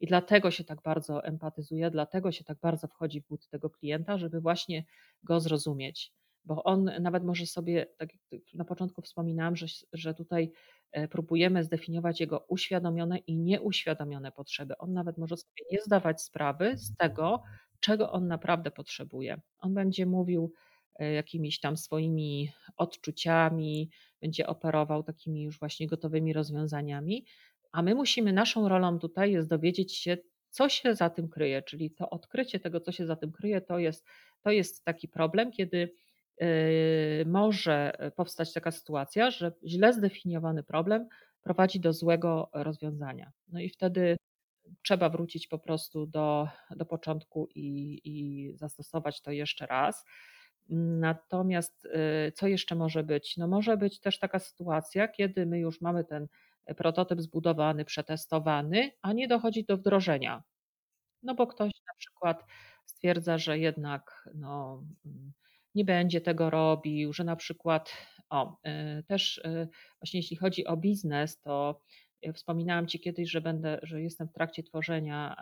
I dlatego się tak bardzo empatyzuje, dlatego się tak bardzo wchodzi w but tego klienta, żeby właśnie go zrozumieć. Bo on nawet może sobie, tak jak na początku wspominałam, że, że tutaj e, próbujemy zdefiniować jego uświadomione i nieuświadomione potrzeby. On nawet może sobie nie zdawać sprawy z tego, czego on naprawdę potrzebuje. On będzie mówił, jakimiś tam swoimi odczuciami, będzie operował takimi już właśnie gotowymi rozwiązaniami, a my musimy, naszą rolą tutaj jest dowiedzieć się, co się za tym kryje, czyli to odkrycie tego, co się za tym kryje, to jest, to jest taki problem, kiedy e, może powstać taka sytuacja, że źle zdefiniowany problem prowadzi do złego rozwiązania. No i wtedy trzeba wrócić po prostu do, do początku i, i zastosować to jeszcze raz. Natomiast y, co jeszcze może być? No może być też taka sytuacja, kiedy my już mamy ten prototyp zbudowany, przetestowany, a nie dochodzi do wdrożenia. No bo ktoś na przykład stwierdza, że jednak no, nie będzie tego robił, że na przykład, o, y, też y, właśnie jeśli chodzi o biznes, to Wspominałam Ci kiedyś, że będę, że jestem w trakcie tworzenia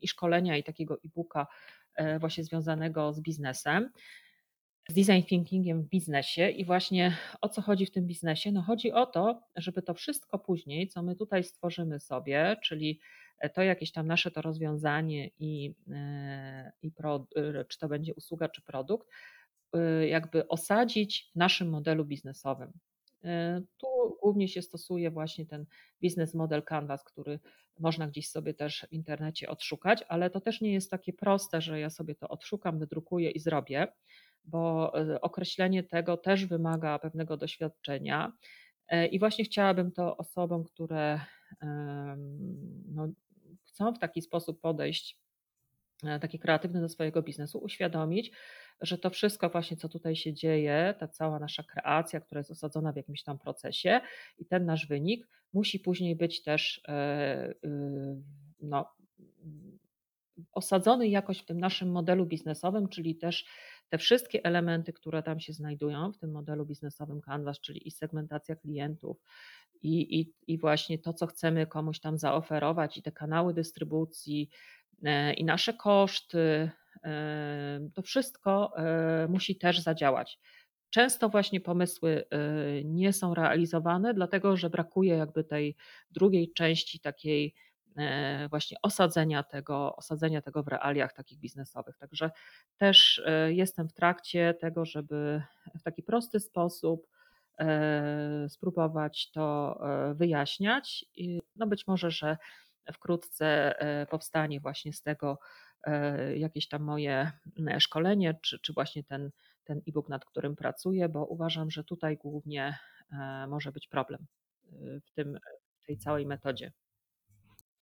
i szkolenia i takiego e-booka właśnie związanego z biznesem z design thinkingiem w biznesie i właśnie o co chodzi w tym biznesie? No chodzi o to, żeby to wszystko później, co my tutaj stworzymy sobie, czyli to jakieś tam nasze to rozwiązanie i, e, i pro, e, czy to będzie usługa czy produkt, e, jakby osadzić w naszym modelu biznesowym. Tu głównie się stosuje właśnie ten biznes model Canvas, który można gdzieś sobie też w internecie odszukać, ale to też nie jest takie proste, że ja sobie to odszukam, wydrukuję i zrobię bo e, określenie tego też wymaga pewnego doświadczenia. E, I właśnie chciałabym to osobom, które no, chcą w taki sposób podejść, e, taki kreatywny do swojego biznesu, uświadomić, że to wszystko właśnie, co tutaj się dzieje, ta cała nasza kreacja, która jest osadzona w jakimś tam procesie i ten nasz wynik musi później być też no, osadzony jakoś w tym naszym modelu biznesowym, czyli też te wszystkie elementy, które tam się znajdują w tym modelu biznesowym Canvas, czyli i segmentacja klientów, i, i, i właśnie to, co chcemy komuś tam zaoferować, i te kanały dystrybucji, e, i nasze koszty, e, to wszystko e, musi też zadziałać. Często właśnie pomysły nie są realizowane, dlatego że brakuje jakby tej drugiej części takiej E, właśnie osadzenia tego, osadzenia tego w realiach takich biznesowych. Także też e, jestem w trakcie tego, żeby w taki prosty sposób e, spróbować to wyjaśniać. No być może, że wkrótce powstanie właśnie z tego jakieś tam moje szkolenie, czy, czy właśnie ten, ten e-book, nad którym pracuję, bo uważam, że tutaj głównie może być problem w, tym, w tej całej metodzie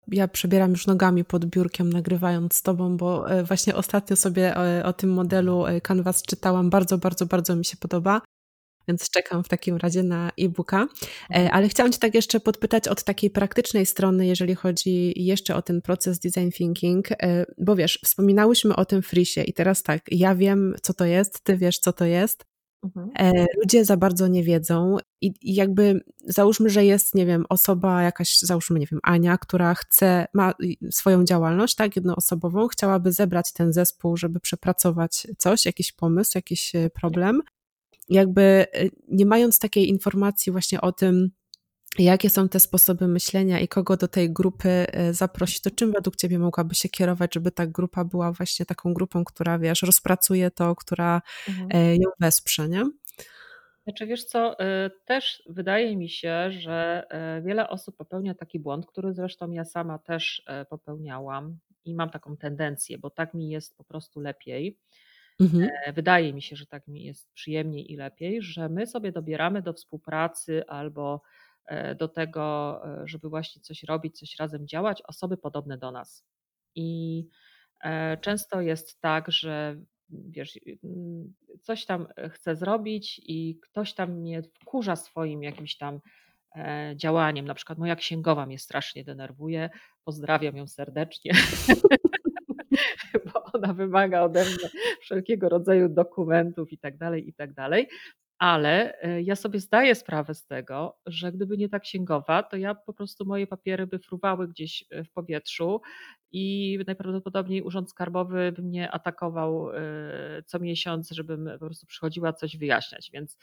ja przebieram już nogami pod biurkiem, nagrywając z Tobą, bo e, właśnie ostatnio sobie o, e, o, tym modelu e, Canvas czytałam. Bardzo, bardzo, bardzo mi się podoba. Więc czekam w takim razie na e-booka. Mhm. Ale chciałam Cię tak jeszcze podpytać od takiej praktycznej strony, jeżeli chodzi jeszcze o ten proces design thinking, bo wiesz, wspominałyśmy o tym frisie i teraz tak, ja wiem, co to jest, Ty wiesz, co to jest. Mhm. E, ludzie za bardzo nie wiedzą i, jakby załóżmy, że jest, nie wiem, osoba jakaś, załóżmy, nie wiem, Ania, która chce, ma swoją działalność, tak, jednoosobową, chciałaby zebrać ten zespół, żeby przepracować coś, jakiś pomysł, jakiś e, problem. Jakby e, nie mając takiej informacji właśnie o tym, jakie są te sposoby myślenia i kogo do tej grupy e, zaprosić, to czym według Ciebie mogłaby się kierować, żeby ta grupa była właśnie taką grupą, która, wiesz, rozpracuje to, która mhm. E, ją wesprze, nie? Znaczy, wiesz co, też wydaje mi się, że wiele osób popełnia taki błąd, który zresztą ja sama też popełniałam i mam taką tendencję, bo tak mi jest po prostu lepiej. Mhm. Wydaje mi się, że tak mi jest przyjemniej i lepiej, że my sobie dobieramy do współpracy albo E, do tego, e, żeby właśnie coś robić, coś razem działać, osoby podobne do nas. I e, często jest tak, że wiesz, mm, coś tam chcę zrobić i ktoś tam mnie wkurza swoim jakimś tam działaniem. Na przykład moja księgowa mnie strasznie denerwuje. Pozdrawiam ją serdecznie. [LAUGHS] bo ona wymaga ode mnie wszelkiego rodzaju dokumentów i tak dalej, i tak dalej ale e, ja sobie zdaję sprawę z tego, że gdyby nie ta księgowa, to ja po prostu moje papiery by fruwały gdzieś e, w powietrzu i najprawdopodobniej Urząd Skarbowy by mnie atakował e, co miesiąc, żebym po prostu przychodziła coś wyjaśniać. Więc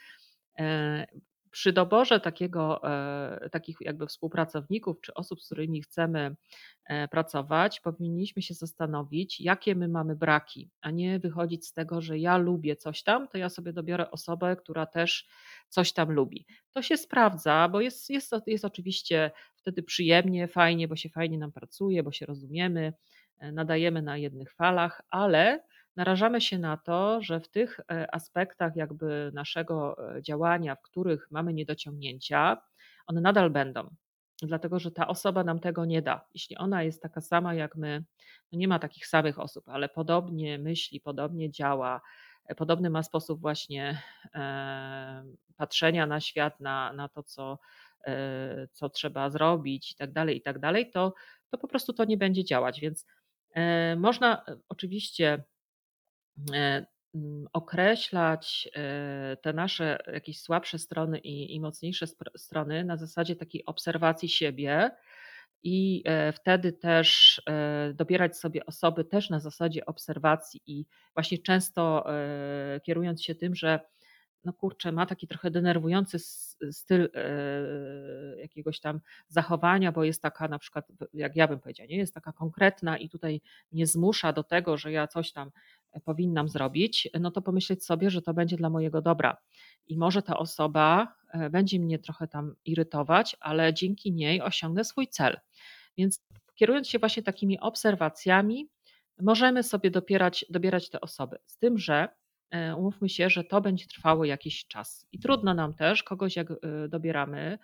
przy doborze takiego, e, takich jakby współpracowników czy osób, z którymi chcemy e, pracować, powinniśmy się zastanowić, jakie my mamy braki, a nie wychodzić z tego, że ja lubię coś tam, to ja sobie dobiorę osobę, która też coś tam lubi. To się sprawdza, bo jest, jest, jest oczywiście wtedy przyjemnie, fajnie, bo się fajnie nam pracuje, bo się rozumiemy, e, nadajemy na jednych falach, ale narażamy się na to, że w tych e, aspektach jakby naszego e, działania, w których mamy niedociągnięcia, one nadal będą. Dlatego, że ta osoba nam tego nie da. Jeśli ona jest taka sama jak my, no nie ma takich samych osób, ale podobnie myśli, podobnie działa, e, podobny ma sposób właśnie patrzenia na świat, na, na to, co, co trzeba zrobić i tak dalej, i tak dalej, to, to po prostu to nie będzie działać. Więc można oczywiście określać te nasze jakieś słabsze strony i, i mocniejsze strony na zasadzie takiej obserwacji siebie i wtedy też dobierać sobie osoby też na zasadzie obserwacji i właśnie często kierując się tym, że no kurczę, ma taki trochę denerwujący styl e, jakiegoś tam zachowania, bo jest taka na przykład, jak ja bym powiedziała, nie jest taka konkretna i tutaj mnie zmusza do tego, że ja coś tam e, powinnam zrobić, no to pomyśleć sobie, że to będzie dla mojego dobra. I może ta osoba e, będzie mnie trochę tam irytować, ale dzięki niej osiągnę swój cel. Więc kierując się właśnie takimi obserwacjami, możemy sobie dopierać, dobierać te osoby. Z tym, że E, umówmy się, że to będzie trwało jakiś czas. I trudno nam też kogoś, jak e, dobieramy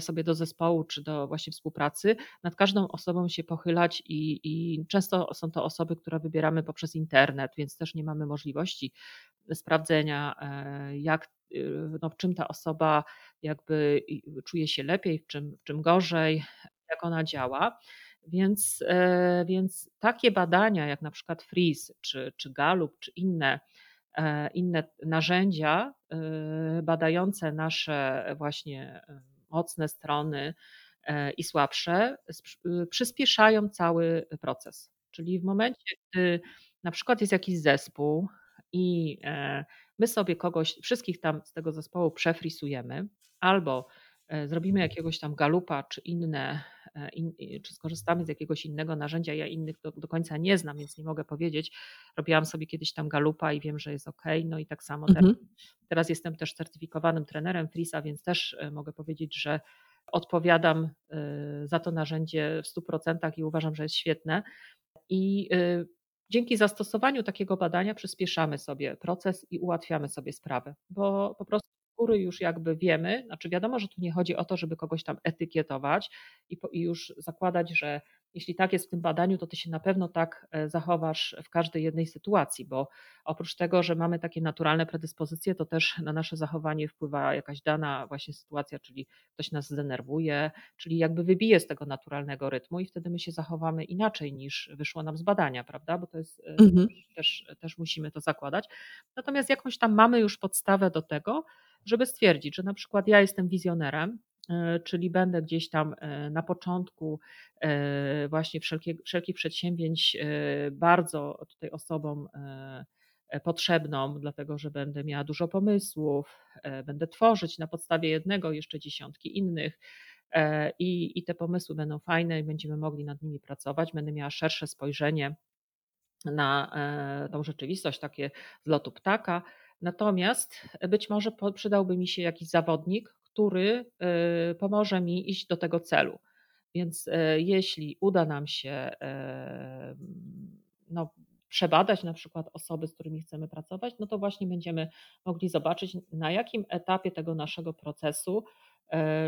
sobie do zespołu czy do właśnie współpracy, nad każdą osobą się pochylać i, i często są to osoby, które wybieramy poprzez internet, więc też nie mamy możliwości sprawdzenia, jak, no, w czym ta osoba jakby czuje się lepiej, w czym, w czym gorzej, jak ona działa. Więc, więc takie badania, jak na przykład Freeze czy, czy Gallup, czy inne, E, inne narzędzia e, badające nasze właśnie e, mocne strony i słabsze, przyspieszają cały proces. Czyli w momencie, gdy na przykład jest jakiś zespół i my sobie kogoś, wszystkich tam z tego zespołu przefrisujemy, albo zrobimy jakiegoś tam galupa czy inne E, in, czy skorzystamy z jakiegoś innego narzędzia. Ja innych do, do, końca nie znam, więc nie mogę powiedzieć. Robiłam sobie kiedyś tam galupa i wiem, że jest ok. No i tak samo mhm. teraz, teraz jestem też certyfikowanym trenerem Frisa, więc też e, mogę powiedzieć, że odpowiadam e, za to narzędzie w 100% i uważam, że jest świetne. I dzięki zastosowaniu takiego badania przyspieszamy sobie proces i ułatwiamy sobie sprawę, bo po prostu góry już jakby wiemy, znaczy wiadomo, że tu nie chodzi o to, żeby kogoś tam etykietować i, po, i już zakładać, że jeśli tak jest w tym badaniu, to ty się na pewno tak e, zachowasz w każdej jednej sytuacji, bo oprócz tego, że mamy takie naturalne predyspozycje, to też na nasze zachowanie wpływa jakaś dana właśnie sytuacja, czyli ktoś nas zdenerwuje, czyli jakby wybije z tego naturalnego rytmu i wtedy my się zachowamy inaczej niż wyszło nam z badania, prawda? Bo to jest e, mhm. też, też musimy to zakładać. Natomiast jakąś tam mamy już podstawę do tego, żeby stwierdzić, że na przykład ja jestem wizjonerem, e, czyli będę gdzieś tam e, na początku e, właśnie wszelkich, wszelkich przedsięwzięć bardzo tutaj osobom potrzebną, dlatego że będę miała dużo pomysłów, będę tworzyć na podstawie jednego jeszcze dziesiątki innych. I, I te pomysły będą fajne i będziemy mogli nad nimi pracować. Będę miała szersze spojrzenie na tą rzeczywistość, takie z lotu ptaka. Natomiast być może przydałby mi się jakiś zawodnik, który y, pomoże mi iść do tego celu. Więc y, jeśli uda nam się no, przebadać na przykład osoby, z którymi chcemy pracować, no to właśnie będziemy mogli zobaczyć, na jakim etapie tego naszego procesu E,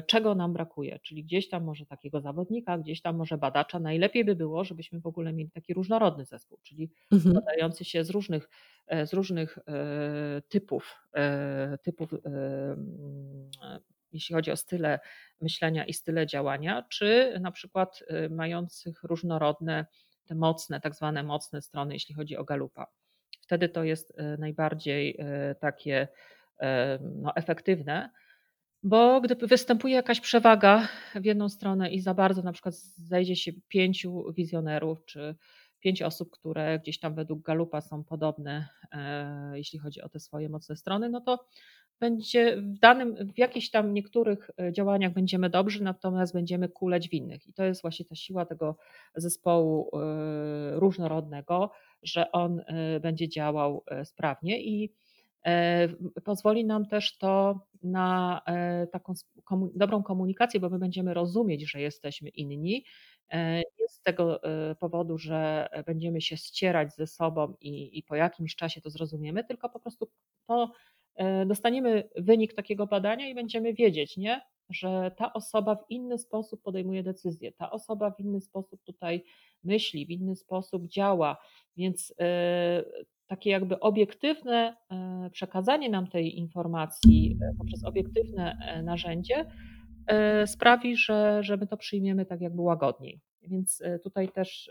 czego nam brakuje, czyli gdzieś tam może takiego zawodnika, gdzieś tam może badacza. Najlepiej by było, żebyśmy w ogóle mieli taki różnorodny zespół, czyli mhm. się z różnych, e, z różnych e, typów, typów jeśli chodzi o style myślenia i style działania, czy na przykład mających różnorodne, te mocne, tak zwane mocne strony, jeśli chodzi o galupa. Wtedy to jest najbardziej takie no, efektywne. Bo gdy występuje jakaś przewaga w jedną stronę i za bardzo na przykład zajdzie się pięciu wizjonerów, czy pięć osób, które gdzieś tam według Galupa są podobne, e, jeśli chodzi o te swoje mocne strony, no to będzie w danym, w jakichś tam niektórych e, działaniach będziemy dobrzy, natomiast będziemy kuleć w innych. I to jest właśnie ta siła tego zespołu e, różnorodnego, że on będzie działał sprawnie i pozwoli nam też to na e, taką dobrą komunikację, bo my będziemy rozumieć, że jesteśmy inni. E, nie z tego powodu, że będziemy się ścierać ze sobą i, i po jakimś czasie to zrozumiemy, tylko po prostu to dostaniemy wynik takiego badania i będziemy wiedzieć, nie? że ta osoba w inny sposób podejmuje decyzje, ta osoba w inny sposób tutaj myśli, w inny sposób działa. Więc takie jakby obiektywne e, przekazanie nam tej informacji e, poprzez obiektywne e, narzędzie sprawi, że, że my to przyjmiemy tak jakby łagodniej. Więc tutaj też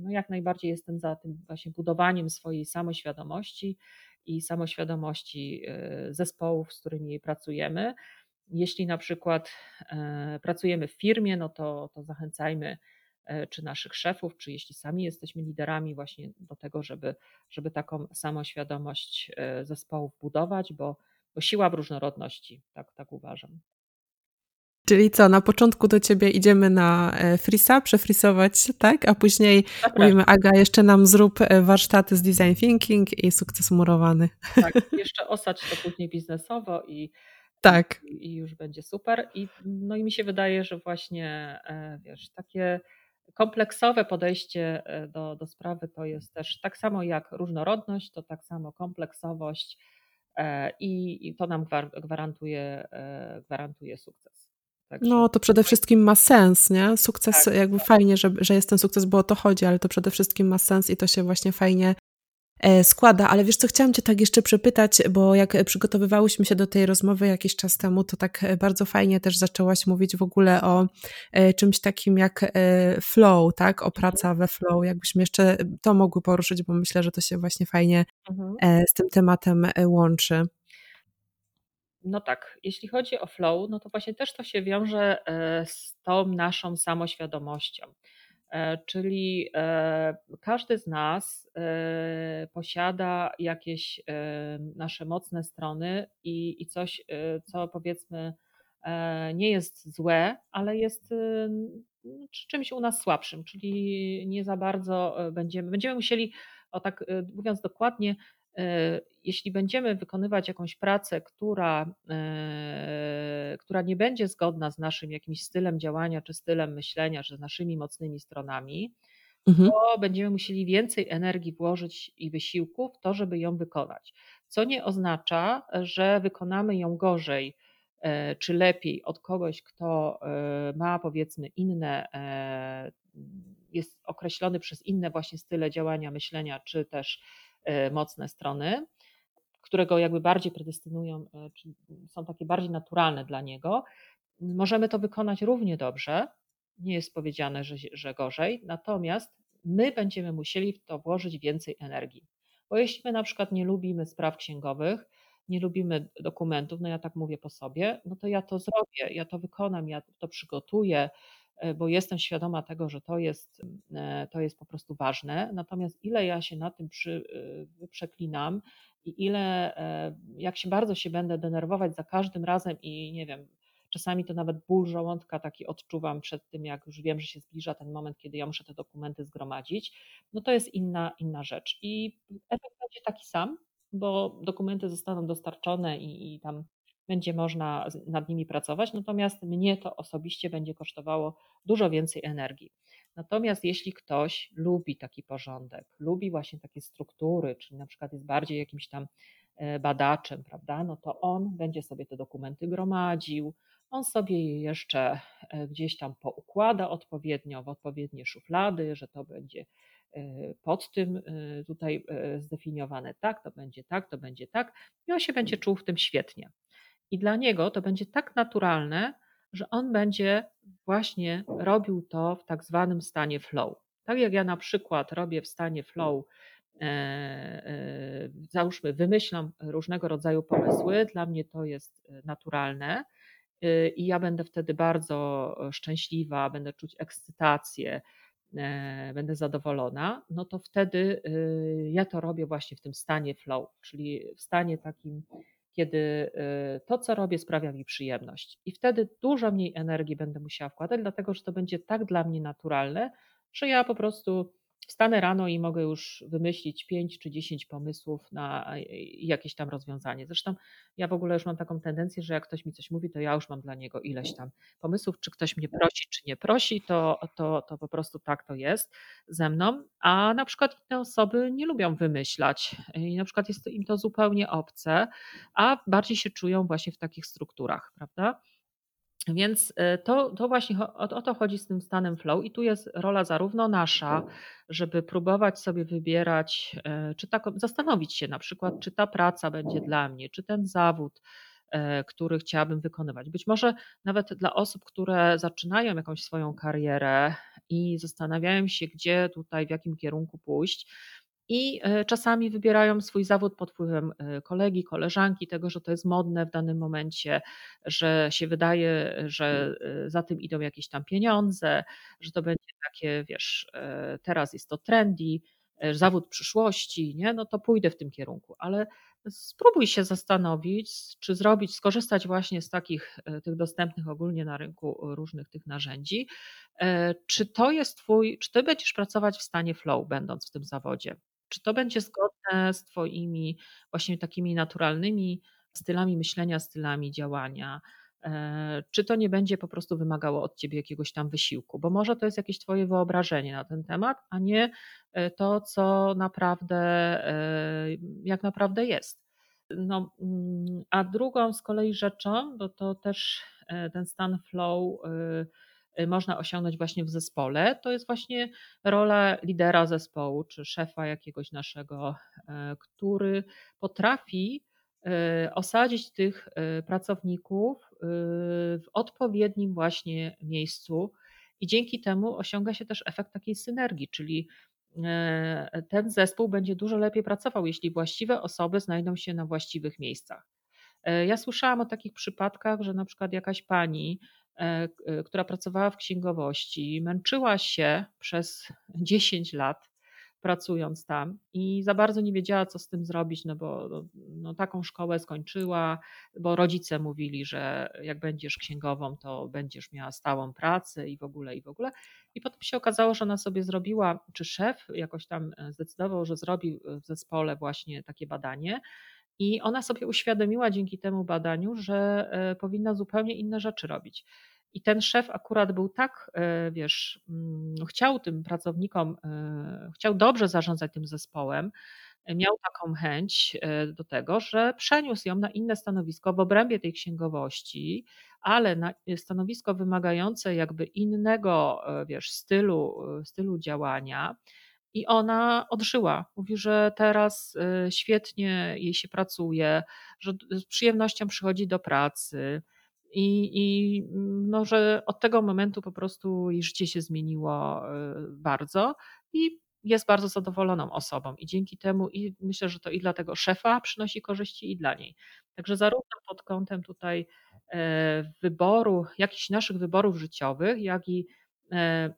no jak najbardziej jestem za tym właśnie budowaniem swojej samoświadomości i samoświadomości zespołów, z którymi pracujemy. Jeśli na przykład pracujemy w firmie, no to, to zachęcajmy czy naszych szefów, czy jeśli sami jesteśmy liderami, właśnie do tego, żeby, żeby taką samoświadomość zespołów budować, bo, bo siła w różnorodności, tak, tak uważam. Czyli co, na początku do ciebie idziemy na e, frisa, przefrisować, tak? A później Zapraszam. mówimy, Aga, jeszcze nam zrób e, warsztaty z design thinking i sukces murowany. Tak, jeszcze osać to później biznesowo i, tak. i, i już będzie super. I, no i mi się wydaje, że właśnie, e, wiesz, takie kompleksowe podejście do, do sprawy to jest też tak samo jak różnorodność, to tak samo kompleksowość i, i to nam gwarantuje, gwarantuje sukces. Także... No to przede wszystkim ma sens, nie? Sukces, tak, jakby tak. fajnie, że, że jest ten sukces, bo o to chodzi, ale to przede wszystkim ma sens i to się właśnie fajnie e, składa. Ale wiesz co, chciałam Cię tak jeszcze przepytać, bo jak przygotowywałyśmy się do tej rozmowy jakiś czas temu, to tak e, bardzo fajnie też zaczęłaś mówić w ogóle o e, czymś takim jak flow, tak? O mhm. praca we flow. Jakbyśmy jeszcze to mogły poruszyć, bo myślę, że to się właśnie fajnie mhm. z tym tematem łączy. No tak, jeśli chodzi o flow, no to właśnie też to się wiąże e, z tą naszą samoświadomością. E, czyli e, każdy z nas posiada jakieś nasze mocne strony i, i coś, co powiedzmy nie jest złe, ale jest czymś u nas słabszym, czyli nie za bardzo będziemy, będziemy musieli, o tak mówiąc dokładnie, E, jeśli będziemy wykonywać jakąś pracę, która, e, która nie będzie zgodna z naszym jakimś stylem działania, czy stylem myślenia, czy z naszymi mocnymi stronami, mhm. to będziemy musieli więcej energii włożyć i wysiłku w to, żeby ją wykonać. Co nie oznacza, że wykonamy ją gorzej e, czy lepiej od kogoś, kto ma powiedzmy inne, jest określony przez inne właśnie style działania, myślenia, czy też E, mocne strony, którego jakby bardziej predestynują, e, czy są takie bardziej naturalne dla niego, możemy to wykonać równie dobrze. Nie jest powiedziane, że, że gorzej, natomiast my będziemy musieli w to włożyć więcej energii. Bo jeśli my na przykład nie lubimy spraw księgowych, nie lubimy dokumentów, no ja tak mówię po sobie, no to ja to zrobię, ja to wykonam, ja to przygotuję, E, bo jestem świadoma tego, że to jest, e, to jest po prostu ważne. Natomiast ile ja się na tym przy, e, przeklinam i ile, jak się bardzo się będę denerwować za każdym razem i nie wiem, czasami to nawet ból żołądka taki odczuwam przed tym, jak już wiem, że się zbliża ten moment, kiedy ja muszę te dokumenty zgromadzić, no to jest inna, inna rzecz. I efekt będzie taki sam, bo dokumenty zostaną dostarczone i, i tam będzie można nad nimi pracować, natomiast mnie to osobiście będzie kosztowało dużo więcej energii. Natomiast jeśli ktoś lubi taki porządek, lubi właśnie takie struktury, czyli na przykład jest bardziej jakimś tam e, badaczem, prawda, no to on będzie sobie te dokumenty gromadził, on sobie je jeszcze e, gdzieś tam poukłada odpowiednio w odpowiednie szuflady, że to będzie e, pod tym tutaj zdefiniowane tak, to będzie tak, to będzie tak i on się będzie czuł w tym świetnie. I dla niego to będzie tak naturalne, że on będzie właśnie robił to w tak zwanym stanie flow. Tak jak ja na przykład robię w stanie flow, e, e, załóżmy, wymyślam różnego rodzaju pomysły, dla mnie to jest e, naturalne i ja będę wtedy bardzo szczęśliwa, będę czuć ekscytację, będę zadowolona, no to wtedy ja to robię właśnie w tym stanie flow, czyli w stanie takim kiedy y, to, co robię, sprawia mi przyjemność. I wtedy dużo mniej energii będę musiała wkładać, dlatego że to będzie tak dla mnie naturalne, że ja po prostu wstanę rano i mogę już wymyślić 5 czy 10 pomysłów na e, jakieś tam rozwiązanie. Zresztą ja w ogóle już mam taką tendencję, że jak ktoś mi coś mówi, to ja już mam dla niego ileś tam pomysłów, czy ktoś mnie prosi, czy nie prosi, to, to, to po prostu tak to jest ze mną. A na przykład inne osoby nie lubią wymyślać i na przykład jest im to zupełnie obce, a bardziej się czują właśnie w takich strukturach, prawda? Więc e, to, to właśnie o, o, to chodzi z tym stanem flow, i tu jest rola zarówno nasza, żeby próbować sobie wybierać, e, czy tak, zastanowić się na przykład, czy ta praca będzie dla mnie, czy ten zawód, e, który chciałabym wykonywać. Być może nawet dla osób, które zaczynają jakąś swoją karierę i zastanawiają się, gdzie tutaj, w jakim kierunku pójść, i e, czasami wybierają swój zawód pod wpływem e, kolegi, koleżanki, tego, że to jest modne w danym momencie, że się wydaje, że e, za tym idą jakieś tam pieniądze, że to będzie takie, wiesz, teraz jest to trendy, zawód przyszłości, nie? no to pójdę w tym kierunku, ale spróbuj się zastanowić, czy zrobić, skorzystać właśnie z takich tych dostępnych ogólnie na rynku różnych tych narzędzi. Czy to jest twój, czy ty będziesz pracować w stanie flow, będąc w tym zawodzie? Czy to będzie zgodne z Twoimi właśnie takimi naturalnymi stylami myślenia, stylami działania? E, czy to nie będzie po prostu wymagało od Ciebie jakiegoś tam wysiłku? Bo może to jest jakieś Twoje wyobrażenie na ten temat, a nie e, to, co naprawdę, e, jak naprawdę jest. No, mm, a drugą z kolei rzeczą, bo to też ten stan flow Y, można osiągnąć właśnie w zespole, to jest właśnie rola lidera zespołu czy szefa jakiegoś naszego, e, który potrafi e, osadzić tych e, pracowników w odpowiednim właśnie miejscu i dzięki temu osiąga się też efekt takiej synergii, czyli ten zespół będzie dużo lepiej pracował, jeśli właściwe osoby znajdą się na właściwych miejscach. Ja słyszałam o takich przypadkach, że na przykład jakaś pani E, e, która pracowała w księgowości, męczyła się przez 10 lat pracując tam i za bardzo nie wiedziała, co z tym zrobić, no bo no, no, taką szkołę skończyła, bo rodzice mówili, że jak będziesz księgową, to będziesz miała stałą pracę i w ogóle, i w ogóle. I potem się okazało, że ona sobie zrobiła, czy szef jakoś tam e, zdecydował, że zrobi w zespole właśnie takie badanie i ona sobie uświadomiła dzięki temu badaniu, że e, powinna zupełnie inne rzeczy robić. I ten szef akurat był tak, e, wiesz, mm, chciał tym pracownikom, e, chciał dobrze zarządzać tym zespołem, miał taką chęć do tego, że przeniósł ją na inne stanowisko w obrębie tej księgowości, ale na stanowisko wymagające jakby innego, wiesz, stylu, stylu działania i ona odżyła. Mówi, że teraz y, świetnie jej się pracuje, że z przyjemnością przychodzi do pracy. I, I mm, no, że od tego momentu po prostu jej życie się zmieniło y, bardzo i jest bardzo zadowoloną osobą. I dzięki temu, i myślę, że to i dla tego szefa przynosi korzyści, i dla niej. Także zarówno pod kątem tutaj e, wyboru, jakichś naszych wyborów życiowych, jak i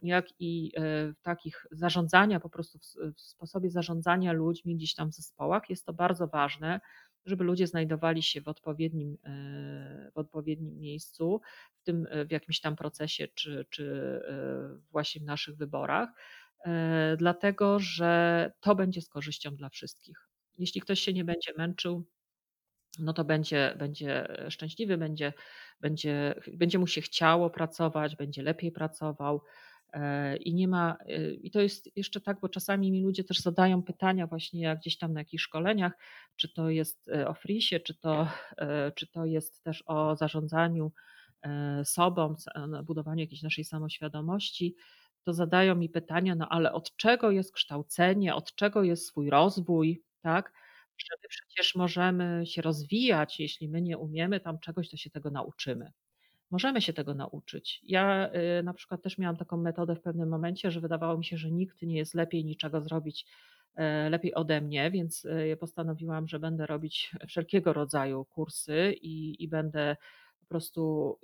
jak i e, w takich zarządzania, po prostu w sposobie zarządzania ludźmi gdzieś tam w zespołach, jest to bardzo ważne, żeby ludzie znajdowali się w odpowiednim, e, w odpowiednim miejscu, w tym w jakimś tam procesie, czy, czy właśnie w naszych wyborach, dlatego że to będzie z korzyścią dla wszystkich. Jeśli ktoś się nie będzie męczył, no to będzie, będzie szczęśliwy, będzie, będzie, będzie mu się chciało pracować, będzie lepiej pracował. E, I nie ma, e, i to jest jeszcze tak, bo czasami mi ludzie też zadają pytania, właśnie jak gdzieś tam na jakichś szkoleniach, czy to jest e, o frisie, czy to, czy to jest też o zarządzaniu sobą, budowaniu jakiejś naszej samoświadomości, to zadają mi pytania, no ale od czego jest kształcenie, od czego jest swój rozwój, tak? Że my przecież możemy się rozwijać, jeśli my nie umiemy tam czegoś, to się tego nauczymy. Możemy się tego nauczyć. Ja y, na przykład też miałam taką metodę w pewnym momencie, że wydawało mi się, że nikt nie jest lepiej niczego zrobić e, lepiej ode mnie, więc y, postanowiłam, że będę robić wszelkiego rodzaju kursy i, i będę po prostu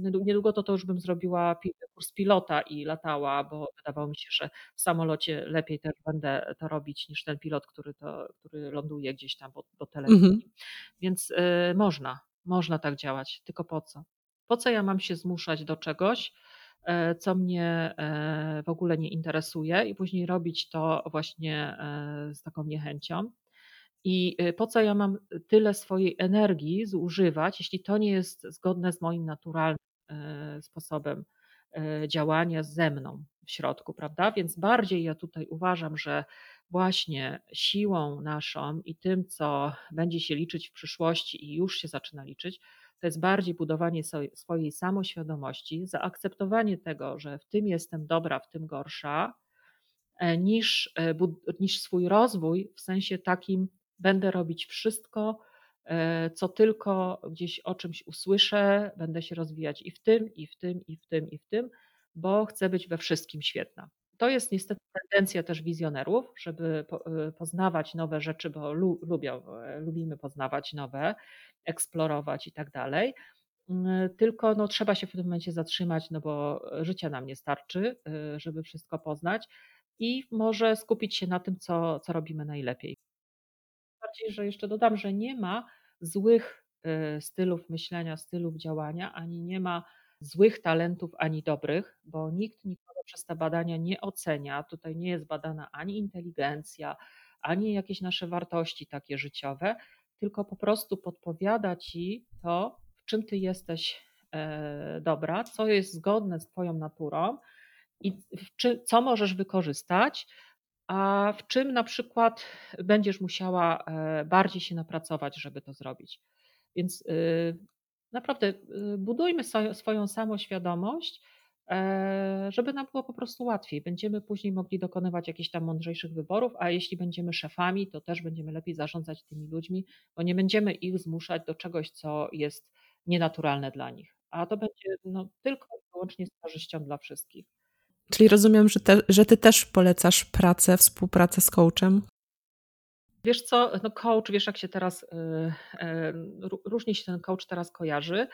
niedługo to, to już bym zrobiła kurs pilota i latała, bo wydawało mi się, że w samolocie lepiej też będę to robić niż ten pilot, który, to, który ląduje gdzieś tam po, po telewizji. Mhm. Więc y, można, można tak działać, tylko po co? Po co ja mam się zmuszać do czegoś, e, co mnie e, w ogóle nie interesuje i później robić to właśnie e, z taką niechęcią? I y, po co ja mam tyle swojej energii zużywać, jeśli to nie jest zgodne z moim naturalnym e, sposobem e, działania ze mną w środku, prawda? Więc bardziej ja tutaj uważam, że właśnie siłą naszą i tym, co będzie się liczyć w przyszłości i już się zaczyna liczyć, to jest bardziej budowanie swojej samoświadomości, zaakceptowanie tego, że w tym jestem dobra, w tym gorsza, e, niż, niż swój rozwój w sensie takim Będę robić wszystko, e, co tylko gdzieś o czymś usłyszę, będę się rozwijać i w tym, i w tym, i w tym, i w tym, bo chcę być we wszystkim świetna. to jest niestety tendencja też wizjonerów, żeby y, poznawać nowe rzeczy, bo lubią, e, lubimy poznawać nowe, eksplorować i tak dalej. Mm, tylko no, trzeba się w tym momencie zatrzymać, no bo życia nam nie starczy, żeby wszystko poznać i może skupić się na tym, co, co robimy najlepiej. Bardziej, że jeszcze dodam, że nie ma złych y, stylów myślenia, stylów działania, ani nie ma złych talentów, ani dobrych, bo nikt nikogo przez te badania nie ocenia. Tutaj nie jest badana ani inteligencja, ani jakieś nasze wartości takie życiowe, tylko po prostu podpowiada ci to, w czym ty jesteś e, dobra, co jest zgodne z Twoją naturą i czy, co możesz wykorzystać, a w czym na przykład będziesz musiała e, bardziej się napracować, żeby to zrobić. Więc y, naprawdę y, budujmy swoją samoświadomość, e, żeby nam było po prostu łatwiej. Będziemy później mogli dokonywać jakichś tam mądrzejszych wyborów, a jeśli będziemy szefami, to też będziemy lepiej zarządzać tymi ludźmi, bo nie będziemy ich zmuszać do czegoś, co jest nienaturalne dla nich. A to będzie no, tylko i wyłącznie z korzyścią dla wszystkich. Czyli rozumiem, że, te, że ty też polecasz pracę, współpracę z coachem? Wiesz co, no coach, wiesz jak się teraz, y, y, różnie się ten coach teraz kojarzy,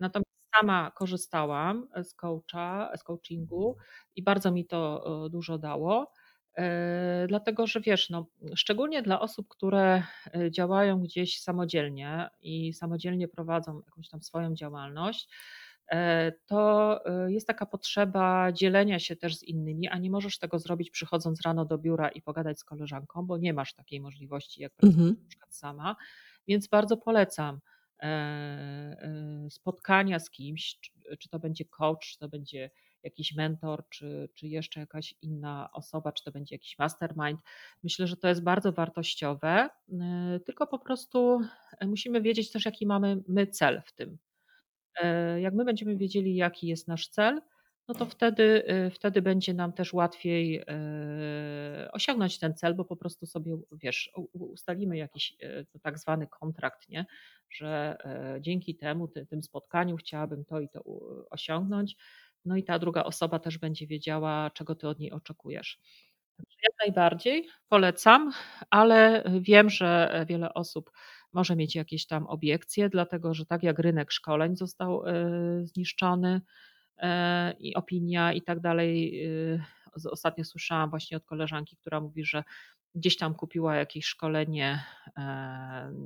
natomiast sama korzystałam z coacha, z coachingu i bardzo mi to y, dużo dało, dlatego że wiesz, no, szczególnie dla osób, które działają gdzieś samodzielnie i samodzielnie prowadzą jakąś tam swoją działalność, to e, jest taka potrzeba dzielenia się też z innymi, a nie możesz tego zrobić przychodząc rano do biura i pogadać z koleżanką, bo nie masz takiej możliwości, jak mhm. na przykład sama. Więc bardzo polecam e, spotkania z kimś, czy to będzie coach, czy to będzie jakiś mentor, czy, czy jeszcze jakaś inna osoba, czy to będzie jakiś mastermind. Myślę, że to jest bardzo wartościowe, tylko po prostu musimy wiedzieć też, jaki mamy my cel w tym. E, jak my będziemy wiedzieli, jaki jest nasz cel, no to wtedy, e, wtedy będzie nam też łatwiej e, osiągnąć ten cel, bo po prostu sobie, wiesz, ustalimy jakiś tak zwany kontrakt, nie? że dzięki temu, tym spotkaniu chciałabym to i to osiągnąć. No i ta druga osoba też będzie wiedziała, czego ty od niej oczekujesz. Jak najbardziej polecam, ale wiem, że wiele osób może mieć jakieś tam obiekcje, dlatego że tak jak rynek szkoleń został e, zniszczony e, i opinia i tak dalej. E, ostatnio słyszałam właśnie od koleżanki, która mówi, że gdzieś tam kupiła jakieś szkolenie,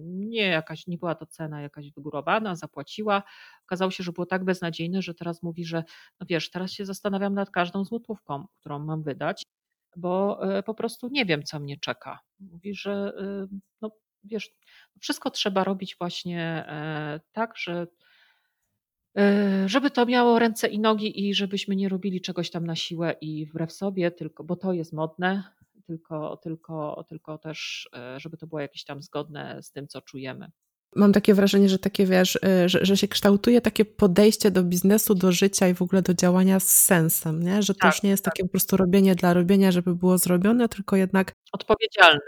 nie jakaś, nie była to cena jakaś wygórowana, zapłaciła. Okazało się, że było tak beznadziejne, że teraz mówi, że no wiesz, teraz się zastanawiam nad każdą złotówką, którą mam wydać, bo po prostu nie wiem, co mnie czeka. Mówi, że no, wiesz, wszystko trzeba robić właśnie e, tak, że e, żeby to miało ręce i nogi i żebyśmy nie robili czegoś tam na siłę i wbrew sobie, tylko, bo to jest modne, tylko, tylko, tylko też, e, żeby to było jakieś tam zgodne z tym, co czujemy. Mam takie wrażenie, że takie wiesz, że, że się kształtuje takie podejście do biznesu, do życia i w ogóle do działania z sensem, nie? że to tak, już nie jest tak. takie po prostu robienie dla robienia, żeby było zrobione, tylko jednak. Odpowiedzialny.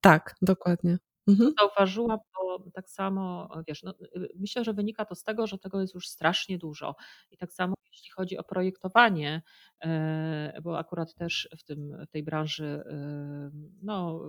Tak, dokładnie. Mhm. Zauważyłam, bo tak samo, wiesz, no, y, myślę, że wynika to z tego, że tego jest już strasznie dużo. I tak samo jeśli chodzi o projektowanie, e, bo akurat też w, tym, w tej branży no,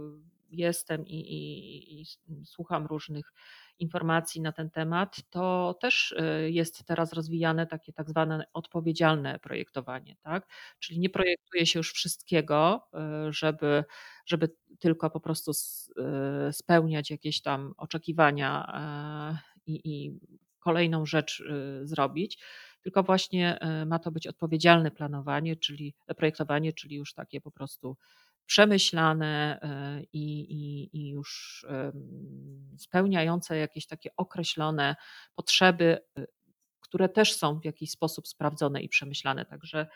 jestem i, i, i słucham różnych informacji na ten temat, to też y, jest teraz rozwijane takie tak zwane odpowiedzialne projektowanie, tak? Czyli nie projektuje się już wszystkiego, y, żeby, żeby tylko po prostu y, spełniać jakieś tam oczekiwania e, i, i kolejną rzecz zrobić, tylko właśnie ma to być odpowiedzialne planowanie, czyli projektowanie, czyli już takie po prostu przemyślane e, i, i, i już spełniające jakieś takie określone potrzeby, e, które też są w jakiś sposób sprawdzone i przemyślane. Także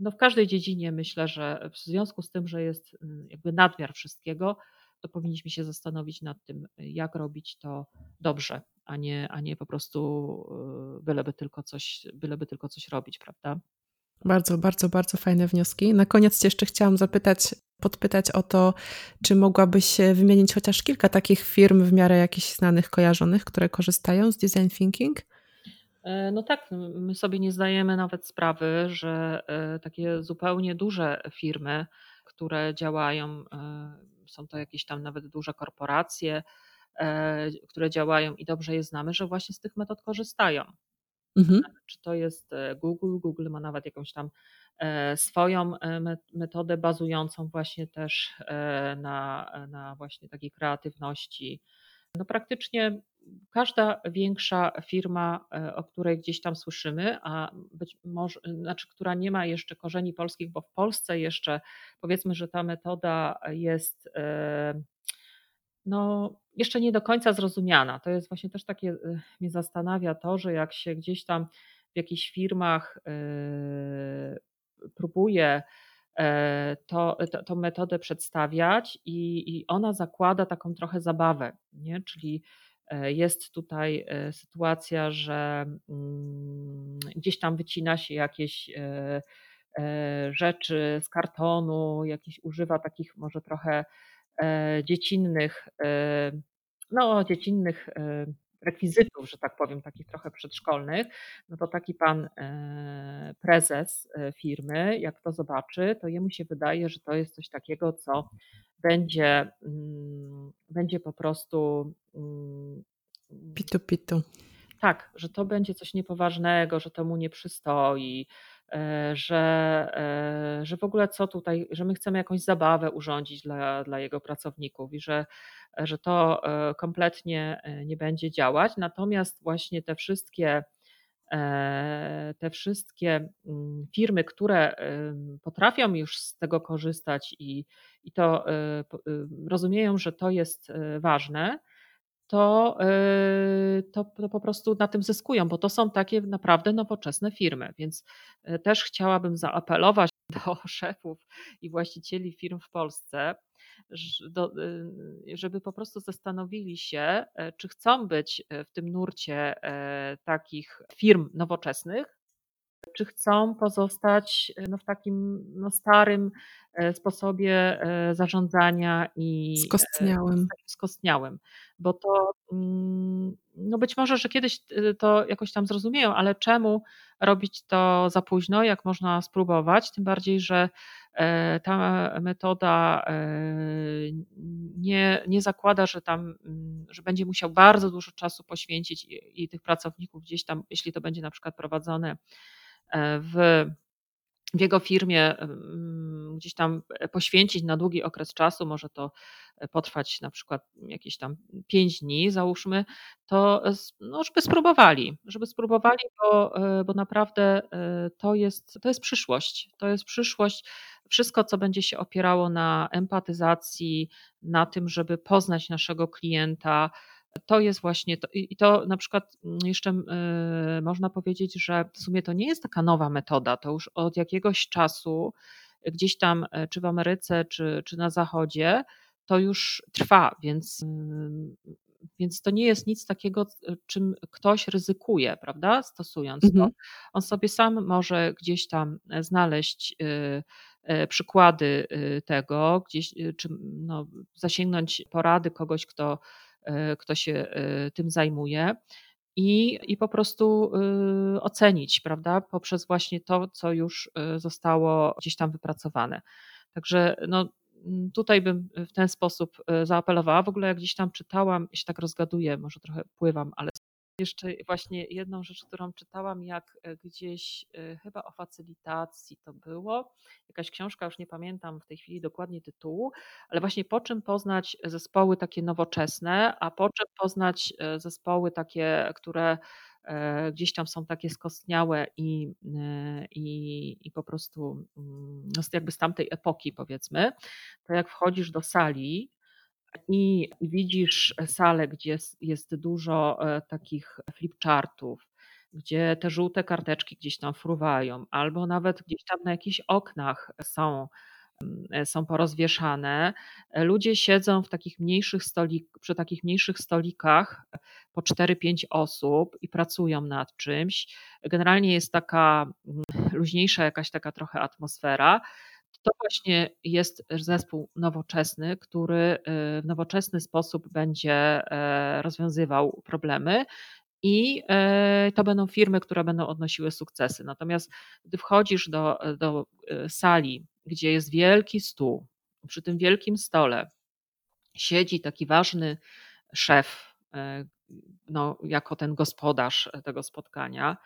no w każdej dziedzinie myślę, że w związku z tym, że jest mm, jakby nadmiar wszystkiego, to powinniśmy się zastanowić nad tym, jak robić to dobrze, a nie, a nie po prostu e, byleby tylko coś, byleby tylko coś robić, prawda? Bardzo, bardzo, bardzo fajne wnioski. Na koniec jeszcze chciałam zapytać, podpytać o to, czy mogłabyś wymienić chociaż kilka takich firm w miarę jakichś znanych, kojarzonych, które korzystają z design thinking? E, no tak, my sobie nie zdajemy nawet sprawy, że e, takie zupełnie duże firmy, które działają, e, są to jakieś tam nawet duże korporacje, które działają i dobrze je znamy, że właśnie z tych metod korzystają. Mhm. Czy to jest Google? Google ma nawet jakąś tam swoją metodę bazującą właśnie też na, na właśnie takiej kreatywności. No praktycznie każda większa firma, e, o której gdzieś tam słyszymy, a być może, znaczy, która nie ma jeszcze korzeni polskich, bo w Polsce jeszcze powiedzmy, że ta metoda jest e, no, jeszcze nie do końca zrozumiana. To jest właśnie też takie, e, mnie zastanawia to, że jak się gdzieś tam w jakichś firmach próbuje to, to, tą metodę przedstawiać i, i ona zakłada taką trochę zabawę, nie? czyli jest tutaj e, sytuacja, że mm, gdzieś tam wycina się jakieś e, rzeczy z kartonu, jakieś używa takich może trochę dziecinnych, no dziecinnych rekwizytów, że tak powiem, takich trochę przedszkolnych, no to taki pan prezes firmy, jak to zobaczy, to jemu się wydaje, że to jest coś takiego, co będzie, mm, będzie po prostu. Mm, pitu pitu. Tak, że to będzie coś niepoważnego, że to mu nie przystoi, e, że, e, że w ogóle co tutaj, że my chcemy jakąś zabawę urządzić dla, dla jego pracowników i że, że to e, kompletnie nie będzie działać. Natomiast właśnie te wszystkie E, te wszystkie mm, firmy, które potrafią już z tego korzystać i, i to e, rozumieją, że to jest e, ważne, to, to, to, po prostu na tym zyskują, bo to są takie naprawdę nowoczesne firmy. Więc też chciałabym zaapelować do [LAUGHS] szefów i właścicieli firm w Polsce, Y, żeby po prostu zastanowili się, e, czy chcą być e, w tym nurcie e, takich firm nowoczesnych, czy chcą pozostać no, w takim no, starym sposobie zarządzania i skostniałym. skostniałym. Bo to mm, no być może, że kiedyś to jakoś tam zrozumieją, ale czemu robić to za późno, jak można spróbować? Tym bardziej, że E, ta metoda e, nie, nie zakłada, że tam, mm, że będzie musiał bardzo dużo czasu poświęcić i, i tych pracowników gdzieś tam, jeśli to będzie na przykład prowadzone e, w w jego firmie gdzieś tam poświęcić na długi okres czasu, może to potrwać na przykład jakieś tam pięć dni, załóżmy, to no, żeby spróbowali, żeby spróbowali, bo, bo naprawdę to jest, to jest przyszłość. To jest przyszłość wszystko, co będzie się opierało na empatyzacji, na tym, żeby poznać naszego klienta, to jest właśnie to, i to na przykład mm, jeszcze yy, można powiedzieć, że w sumie to nie jest taka nowa metoda, to już od jakiegoś czasu gdzieś tam, e, czy w Ameryce, czy, czy na Zachodzie, to już trwa, więc, yy, więc to nie jest nic takiego, czym ktoś ryzykuje, prawda, stosując mhm. to. On sobie sam może gdzieś tam znaleźć E, przykłady tego, gdzieś, czy no, zasięgnąć porady kogoś, kto, e, kto się e, tym zajmuje. I, i po prostu y, ocenić, prawda, poprzez właśnie to, co już zostało gdzieś tam wypracowane. Także no, tutaj bym w ten sposób zaapelowała. W ogóle jak gdzieś tam czytałam, się tak rozgaduję, może trochę pływam, ale jeszcze właśnie jedną rzecz, którą czytałam, jak e, gdzieś e, chyba o facylitacji to było. Jakaś książka, już nie pamiętam w tej chwili dokładnie tytułu, ale właśnie po czym poznać zespoły takie nowoczesne, a po czym poznać e, zespoły takie, które gdzieś tam są takie skostniałe i, i, i po prostu mm, no jakby z tamtej epoki powiedzmy, to jak wchodzisz do sali, i widzisz salę, gdzie jest, dużo e, takich flipchartów, gdzie te żółte karteczki gdzieś tam fruwają, albo nawet gdzieś tam na jakichś oknach są, mm, są porozwieszane. Ludzie siedzą w takich mniejszych stolik, przy takich mniejszych stolikach po 4-5 osób i pracują nad czymś. Generalnie jest taka mm, luźniejsza jakaś taka trochę atmosfera. To właśnie jest zespół nowoczesny, który y, w nowoczesny sposób będzie e, rozwiązywał problemy i e, to będą firmy, które będą odnosiły sukcesy. Natomiast gdy wchodzisz do, do e, sali, gdzie jest wielki stół, przy tym wielkim stole siedzi taki ważny szef, no, jako ten gospodarz tego spotkania,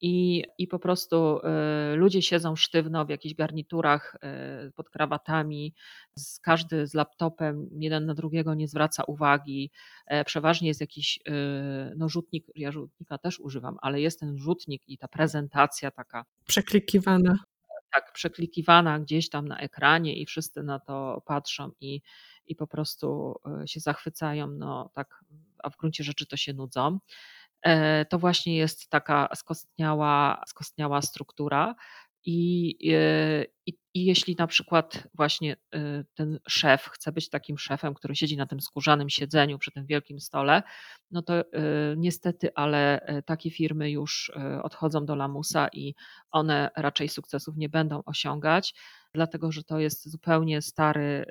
i, i po prostu y, ludzie siedzą sztywno w jakichś garniturach y, pod krawatami, z, każdy z laptopem, jeden na drugiego nie zwraca uwagi. E, przeważnie jest jakiś y, no, rzutnik, ja rzutnika też używam, ale jest ten rzutnik i ta prezentacja taka. Przeklikiwana. Tak, przeklikiwana gdzieś tam na ekranie i wszyscy na to patrzą i, i po prostu się zachwycają, no tak, a w gruncie rzeczy to się nudzą. E, to właśnie jest taka skostniała, skostniała struktura. I, e, i, I, jeśli na przykład właśnie e, ten szef chce być takim szefem, który siedzi na tym skórzanym siedzeniu przy tym wielkim stole, no to niestety, ale takie firmy już odchodzą do lamusa i one raczej sukcesów nie będą osiągać, dlatego że to jest zupełnie stary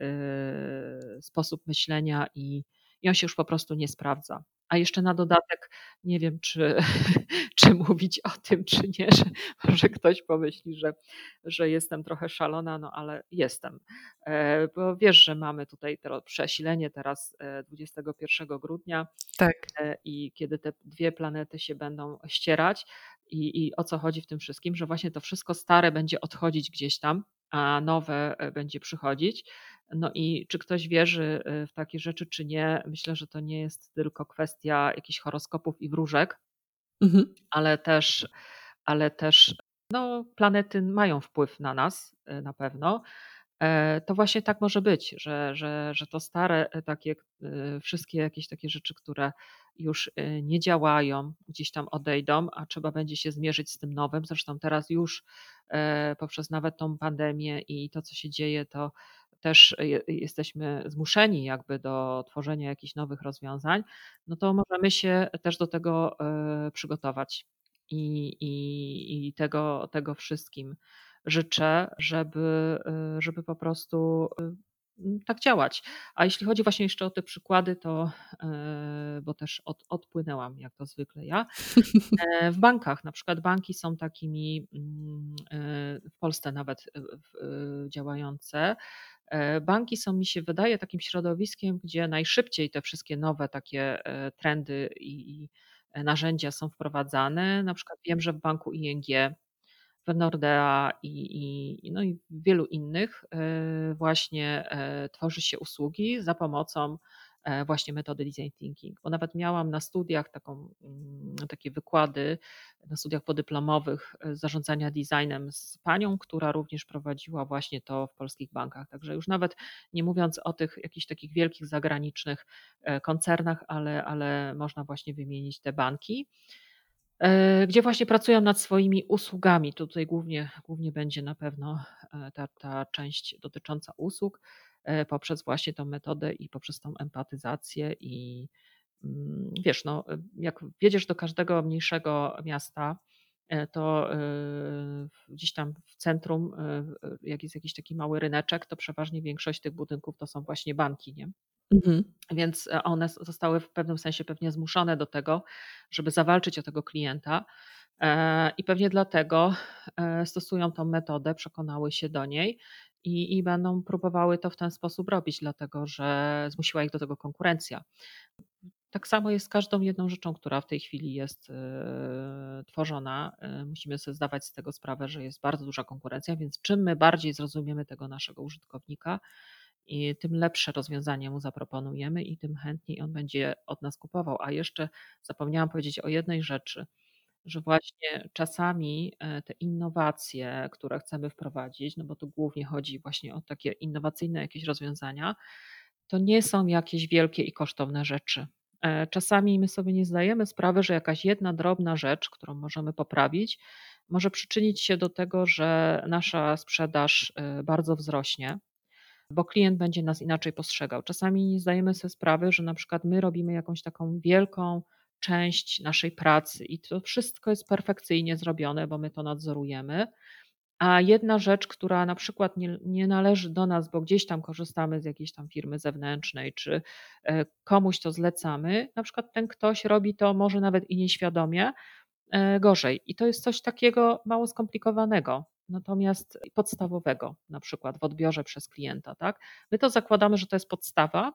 sposób myślenia i, i on się już po prostu nie sprawdza. A jeszcze na dodatek nie wiem, czy, [LAUGHS] czy mówić o tym, czy nie, że może ktoś pomyśli, że, że jestem trochę szalona, no ale jestem. E, bo wiesz, że mamy tutaj to przesilenie teraz 21 e, grudnia. Tak. E, I kiedy te dwie planety się będą ścierać, i, i o co chodzi w tym wszystkim, że właśnie to wszystko stare będzie odchodzić gdzieś tam, a nowe będzie przychodzić. No i czy ktoś wierzy y, w takie rzeczy, czy nie, myślę, że to nie jest tylko kwestia jakichś horoskopów i wróżek, mhm. ale też, ale też no, planety mają wpływ na nas y, na pewno. E, to właśnie tak może być, że, że, że to stare, e, takie y, wszystkie jakieś takie rzeczy, które już nie działają, gdzieś tam odejdą, a trzeba będzie się zmierzyć z tym nowym. Zresztą teraz już e, poprzez nawet tą pandemię i to, co się dzieje, to też jesteśmy zmuszeni jakby do tworzenia jakichś nowych rozwiązań, no to możemy się też do tego e, przygotować. I, i, i tego, tego wszystkim życzę, żeby, e, żeby po prostu e, tak działać. A jeśli chodzi właśnie jeszcze o te przykłady, to bo też od, odpłynęłam, jak to zwykle ja. [LAUGHS] W bankach, na przykład banki są takimi mm, w Polsce nawet działające, banki są, mi się wydaje, takim środowiskiem, gdzie najszybciej te wszystkie nowe takie e, trendy i e, narzędzia są wprowadzane. Na przykład wiem, że w banku ING, w Nordea i, i, no i wielu innych właśnie tworzy się usługi za pomocą E, właśnie metody design thinking, bo nawet miałam na studiach taką, mm, takie wykłady, na studiach podyplomowych e, zarządzania designem z panią, która również prowadziła właśnie to w polskich bankach. Także już nawet nie mówiąc o tych jakichś takich wielkich zagranicznych e, koncernach, ale, ale można właśnie wymienić te banki gdzie właśnie pracują nad swoimi usługami. Tutaj głównie, głównie będzie na pewno ta, ta część dotycząca usług, E, poprzez właśnie tą metodę i poprzez tą empatyzację i mm, wiesz, no, e, jak wjedziesz do każdego mniejszego miasta, e, to gdzieś tam w centrum, jak jest jakiś taki mały ryneczek, to przeważnie większość tych budynków to są właśnie banki, nie? Mhm. Więc one zostały w pewnym sensie pewnie zmuszone do tego, żeby zawalczyć o tego klienta. I pewnie dlatego stosują tą metodę, przekonały się do niej i, i będą próbowały to w ten sposób robić, dlatego że zmusiła ich do tego konkurencja. Tak samo jest z każdą jedną rzeczą, która w tej chwili jest yy, tworzona. Yy, musimy sobie zdawać z tego sprawę, że jest bardzo duża konkurencja, więc czym my bardziej zrozumiemy tego naszego użytkownika, i tym lepsze rozwiązanie mu zaproponujemy i tym chętniej on będzie od nas kupował. A jeszcze zapomniałam powiedzieć o jednej rzeczy że właśnie czasami e, te innowacje, które chcemy wprowadzić, no bo tu głównie chodzi właśnie o takie innowacyjne jakieś rozwiązania, to nie są jakieś wielkie i kosztowne rzeczy. E, czasami my sobie nie zdajemy sprawy, że jakaś jedna drobna rzecz, którą możemy poprawić, może przyczynić się do tego, że nasza sprzedaż e, bardzo wzrośnie, bo klient będzie nas inaczej postrzegał. Czasami nie zdajemy sobie sprawy, że na przykład my robimy jakąś taką wielką część naszej pracy i to wszystko jest perfekcyjnie zrobione, bo my to nadzorujemy. A jedna rzecz, która na przykład nie, nie należy do nas, bo gdzieś tam korzystamy z jakiejś tam firmy zewnętrznej, czy e, komuś to zlecamy, na przykład ten ktoś robi to może nawet i nieświadomie e, gorzej. I to jest coś takiego mało skomplikowanego, natomiast podstawowego, na przykład w odbiorze przez klienta. Tak? My to zakładamy, że to jest podstawa,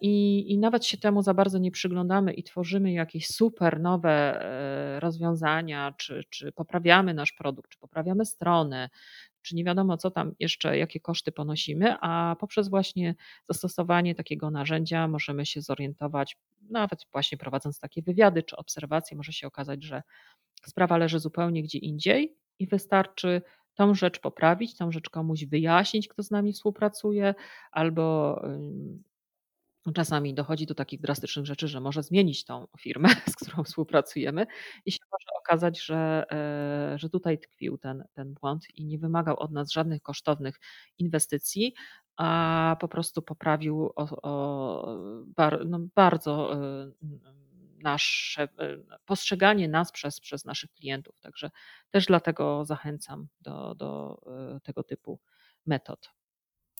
I, I nawet się temu za bardzo nie przyglądamy i tworzymy jakieś super nowe e, rozwiązania, czy, czy poprawiamy nasz produkt, czy poprawiamy stronę, czy nie wiadomo, co tam jeszcze, jakie koszty ponosimy, a poprzez właśnie zastosowanie takiego narzędzia możemy się zorientować, nawet właśnie prowadząc takie wywiady czy obserwacje, może się okazać, że sprawa leży zupełnie gdzie indziej i wystarczy tą rzecz poprawić, tą rzecz komuś wyjaśnić, kto z nami współpracuje, albo Czasami dochodzi do takich drastycznych rzeczy, że może zmienić tą firmę, [LAUGHS] z którą współpracujemy i się może okazać, że, e, że tutaj tkwił ten, ten błąd i nie wymagał od nas żadnych kosztownych inwestycji, a po prostu poprawił o, o bar, no bardzo e, nasze e, postrzeganie nas przez, przez naszych klientów. Także też dlatego zachęcam do, do tego typu metod.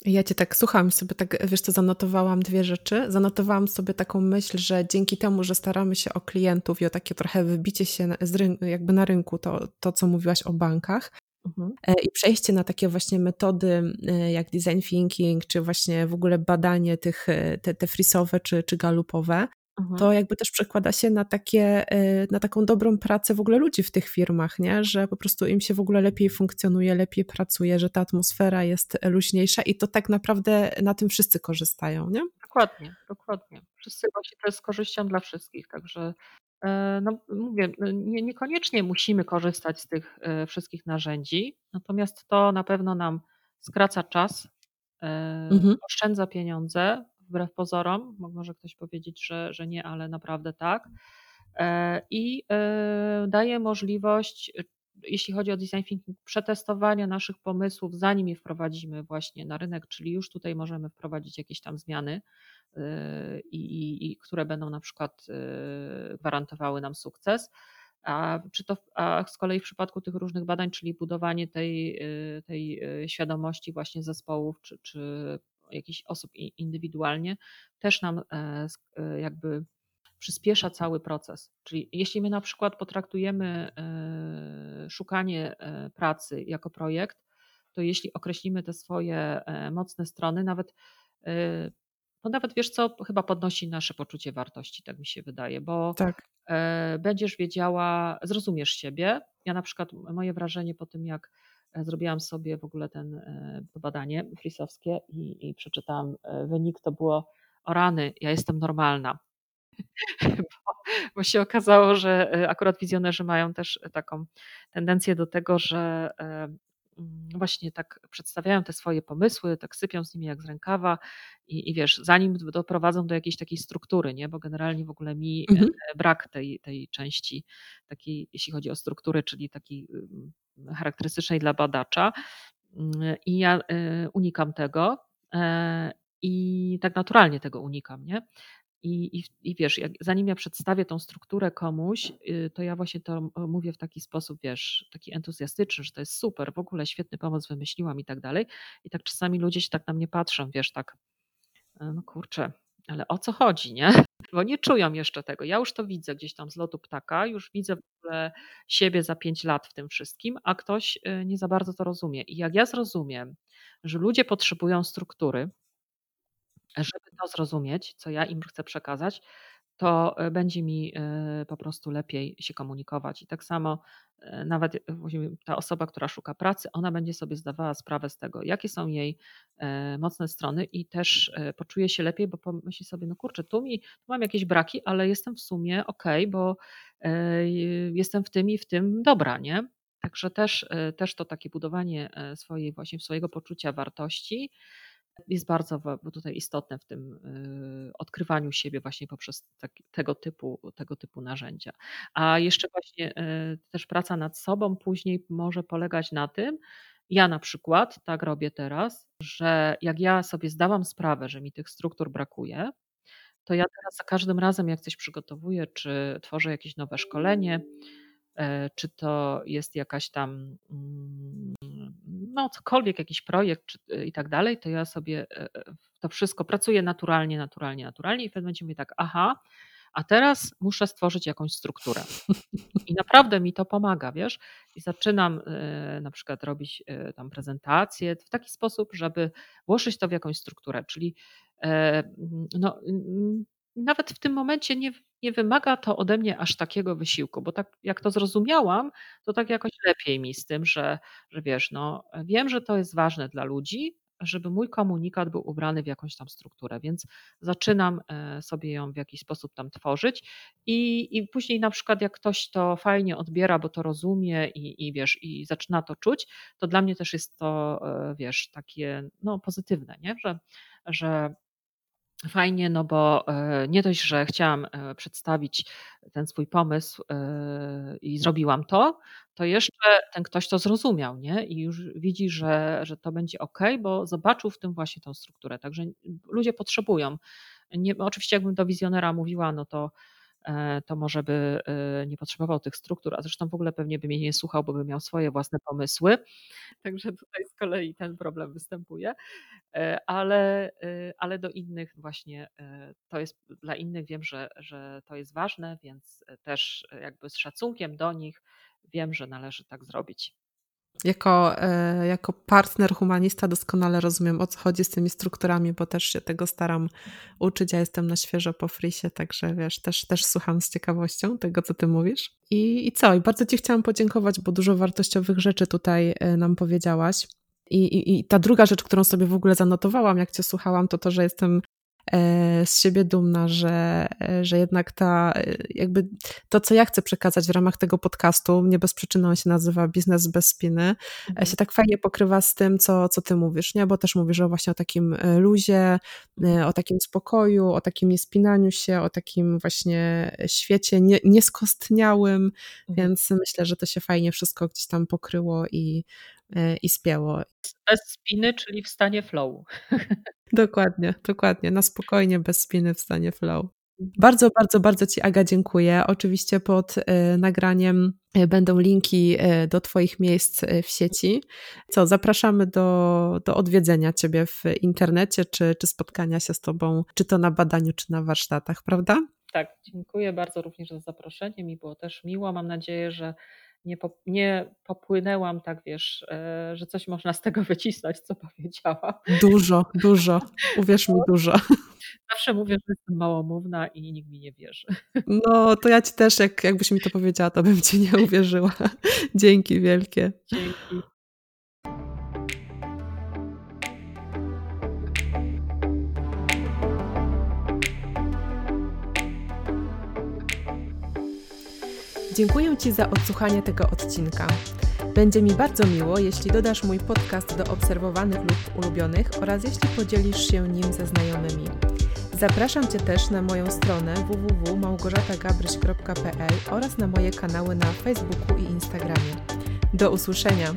Ja cię tak słucham sobie tak, wiesz co, zanotowałam dwie rzeczy. Zanotowałam sobie taką myśl, że dzięki temu, że staramy się o klientów i o takie trochę wybicie się z rynku, jakby na rynku, to, to co mówiłaś o bankach, mhm. E, i przejście na takie właśnie metody e, jak design thinking, czy właśnie w ogóle badanie tych, e, te, te frisowe czy, czy galupowe, Mhm. to jakby też przekłada się na, takie, y, na taką dobrą pracę w ogóle ludzi w tych firmach, nie? że po prostu im się w ogóle lepiej funkcjonuje, lepiej pracuje, że ta atmosfera jest luźniejsza i to tak naprawdę na tym wszyscy korzystają, nie? Dokładnie, dokładnie. Wszyscy właśnie to jest z korzyścią dla wszystkich, także e, no, mówię, nie, niekoniecznie musimy korzystać z tych e, wszystkich narzędzi, natomiast to na pewno nam skraca czas, e, mhm. oszczędza pieniądze, wbrew pozorom. Może ktoś powiedzieć, że, że nie, ale naprawdę tak. E, I e, daje możliwość, jeśli chodzi o design thinking, przetestowania naszych pomysłów, zanim je wprowadzimy właśnie na rynek, czyli już tutaj możemy wprowadzić jakieś tam zmiany, e, i, i, i które będą na przykład gwarantowały nam sukces. A, czy to, a z kolei w przypadku tych różnych badań, czyli budowanie tej, tej świadomości właśnie zespołów, czy, czy jakichś osób indywidualnie, też nam e, e, jakby przyspiesza cały proces. Czyli jeśli my na przykład potraktujemy e, szukanie pracy jako projekt, to jeśli określimy te swoje mocne strony, nawet no nawet wiesz co, chyba podnosi nasze poczucie wartości, tak mi się wydaje, bo tak. będziesz wiedziała, zrozumiesz siebie. Ja na przykład moje wrażenie po tym, jak zrobiłam sobie w ogóle ten, e, to badanie frisowskie i, i przeczytałam e, wynik, to było o rany, ja jestem normalna. [LAUGHS] bo, bo się okazało, że e, akurat wizjonerzy mają też taką tendencję do tego, że mm, właśnie tak przedstawiają te swoje pomysły, tak sypią z nimi jak z rękawa i, i wiesz, zanim doprowadzą do jakiejś takiej struktury, nie? bo generalnie w ogóle mi mhm. brak tej, tej części takiej, jeśli chodzi o struktury, czyli takiej charakterystycznej dla badacza. Mm, I ja y, unikam tego e, i tak naturalnie tego unikam, nie? I, i, I wiesz, jak, zanim ja przedstawię tą strukturę komuś, y, to ja właśnie to mówię w taki sposób, wiesz, taki entuzjastyczny, że to jest super, w ogóle świetny pomysł wymyśliłam i tak dalej. I tak czasami ludzie się tak na mnie patrzą, wiesz, tak, e, no kurczę, ale o co chodzi, nie? Bo nie czują jeszcze tego. Ja już to widzę gdzieś tam z lotu ptaka, już widzę w ogóle siebie za pięć lat w tym wszystkim, a ktoś y, nie za bardzo to rozumie. I jak ja zrozumiem, że ludzie potrzebują struktury, żeby to zrozumieć, co ja im chcę przekazać, to e, będzie mi e, po prostu lepiej się komunikować. I tak samo e, nawet ta osoba, która szuka pracy, ona będzie sobie zdawała sprawę z tego, jakie są jej mocne strony i też poczuje się lepiej, bo pomyśli sobie, no kurczę, tu, mi, tu mam jakieś braki, ale jestem w sumie ok, bo jestem w tym i w tym dobra, nie? Także też, też to takie budowanie swojej, właśnie swojego poczucia wartości, jest bardzo tutaj istotne w tym y, odkrywaniu siebie właśnie poprzez taki, tego, typu, tego typu narzędzia. A jeszcze właśnie y, też praca nad sobą później może polegać na tym, ja na przykład tak robię teraz, że jak ja sobie zdałam sprawę, że mi tych struktur brakuje, to ja teraz za każdym razem, jak coś przygotowuję, czy tworzę jakieś nowe szkolenie, czy to jest jakaś tam mm, no cokolwiek, jakiś projekt czy, i tak dalej, to ja sobie to wszystko pracuję naturalnie, naturalnie, naturalnie i w pewnym momencie mówię tak, aha, a teraz muszę stworzyć jakąś strukturę. [LAUGHS] I naprawdę mi to pomaga, wiesz? I zaczynam y, na przykład robić y, tam prezentację w taki sposób, żeby włożyć to w jakąś strukturę, czyli e, no, nawet w tym momencie nie, nie wymaga to ode mnie aż takiego wysiłku, bo tak jak to zrozumiałam, to tak jakoś lepiej mi z tym, że, że wiesz, no wiem, że to jest ważne dla ludzi, żeby mój komunikat był ubrany w jakąś tam strukturę, więc zaczynam e, sobie ją w jakiś sposób tam tworzyć i, i później na przykład jak ktoś to fajnie odbiera, bo to rozumie i, i wiesz, i zaczyna to czuć, to dla mnie też jest to, e, wiesz, takie no, pozytywne, nie? Że, że fajnie, no bo e, nie dość, że chciałam przedstawić ten swój pomysł i zrobiłam to, to jeszcze ten ktoś to zrozumiał, nie? I już widzi, że, że to będzie ok, bo zobaczył w tym właśnie tą strukturę. Także ludzie potrzebują. Nie, oczywiście, jakbym do wizjonera mówiła, no to, e, to może by e, nie potrzebował tych struktur, a zresztą w ogóle pewnie by mnie nie słuchał, bo by miał swoje własne pomysły. Także tutaj z kolei ten problem występuje. E, ale, ale do innych właśnie to jest, dla innych wiem, że, że to jest ważne, więc też jakby z szacunkiem do nich wiem, że należy tak zrobić. Jako, e, jako partner humanista doskonale rozumiem, o co chodzi z tymi strukturami, bo też się tego staram uczyć. Ja jestem na świeżo po frisie, także wiesz, też, też słucham z ciekawością tego, co ty mówisz. I, I co? I bardzo ci chciałam podziękować, bo dużo wartościowych rzeczy tutaj e, nam powiedziałaś. I, i, I ta druga rzecz, którą sobie w ogóle zanotowałam, jak cię słuchałam, to to, że jestem z siebie dumna, że, e, że jednak ta, e, jakby to, co ja chcę przekazać w ramach tego podcastu, nie bez przyczyny on się nazywa Biznes bez spiny, mhm. się tak fajnie pokrywa z tym, co, co ty mówisz, nie? Bo też mówisz o właśnie o takim luzie, mhm. o takim spokoju, o takim niespinaniu się, o takim właśnie świecie nie, nieskostniałym, mhm. więc myślę, że to się fajnie wszystko gdzieś tam pokryło i, i spięło. Bez spiny, czyli w stanie flow. [LAUGHS] Dokładnie, dokładnie. Na spokojnie, bez spiny w stanie flow. Bardzo, bardzo, bardzo Ci, Aga, dziękuję. Oczywiście pod y, nagraniem y, będą linki y, do Twoich miejsc w sieci. Co, zapraszamy do, do odwiedzenia Ciebie w internecie, czy, czy spotkania się z Tobą, czy to na badaniu, czy na warsztatach, prawda? Tak, dziękuję bardzo również za zaproszenie. Mi było też miło. Mam nadzieję, że nie, nie popłynęłam tak, wiesz, e, że coś można z tego wycisnąć, co powiedziałam. Dużo, dużo. Uwierz mi, dużo. Zawsze mówię, że jestem małomówna i nikt mi nie wierzy. No, to ja ci też, jak, jakbyś mi to powiedziała, to bym ci nie uwierzyła. Dzięki wielkie. Dzięki. Dziękuję Ci za odsłuchanie tego odcinka. Będzie mi bardzo miło, jeśli dodasz mój podcast do obserwowanych lub ulubionych oraz jeśli podzielisz się nim ze znajomymi. Zapraszam Cię też na moją stronę www.małgorzatagabryś.pl oraz na moje kanały na Facebooku i Instagramie. Do usłyszenia!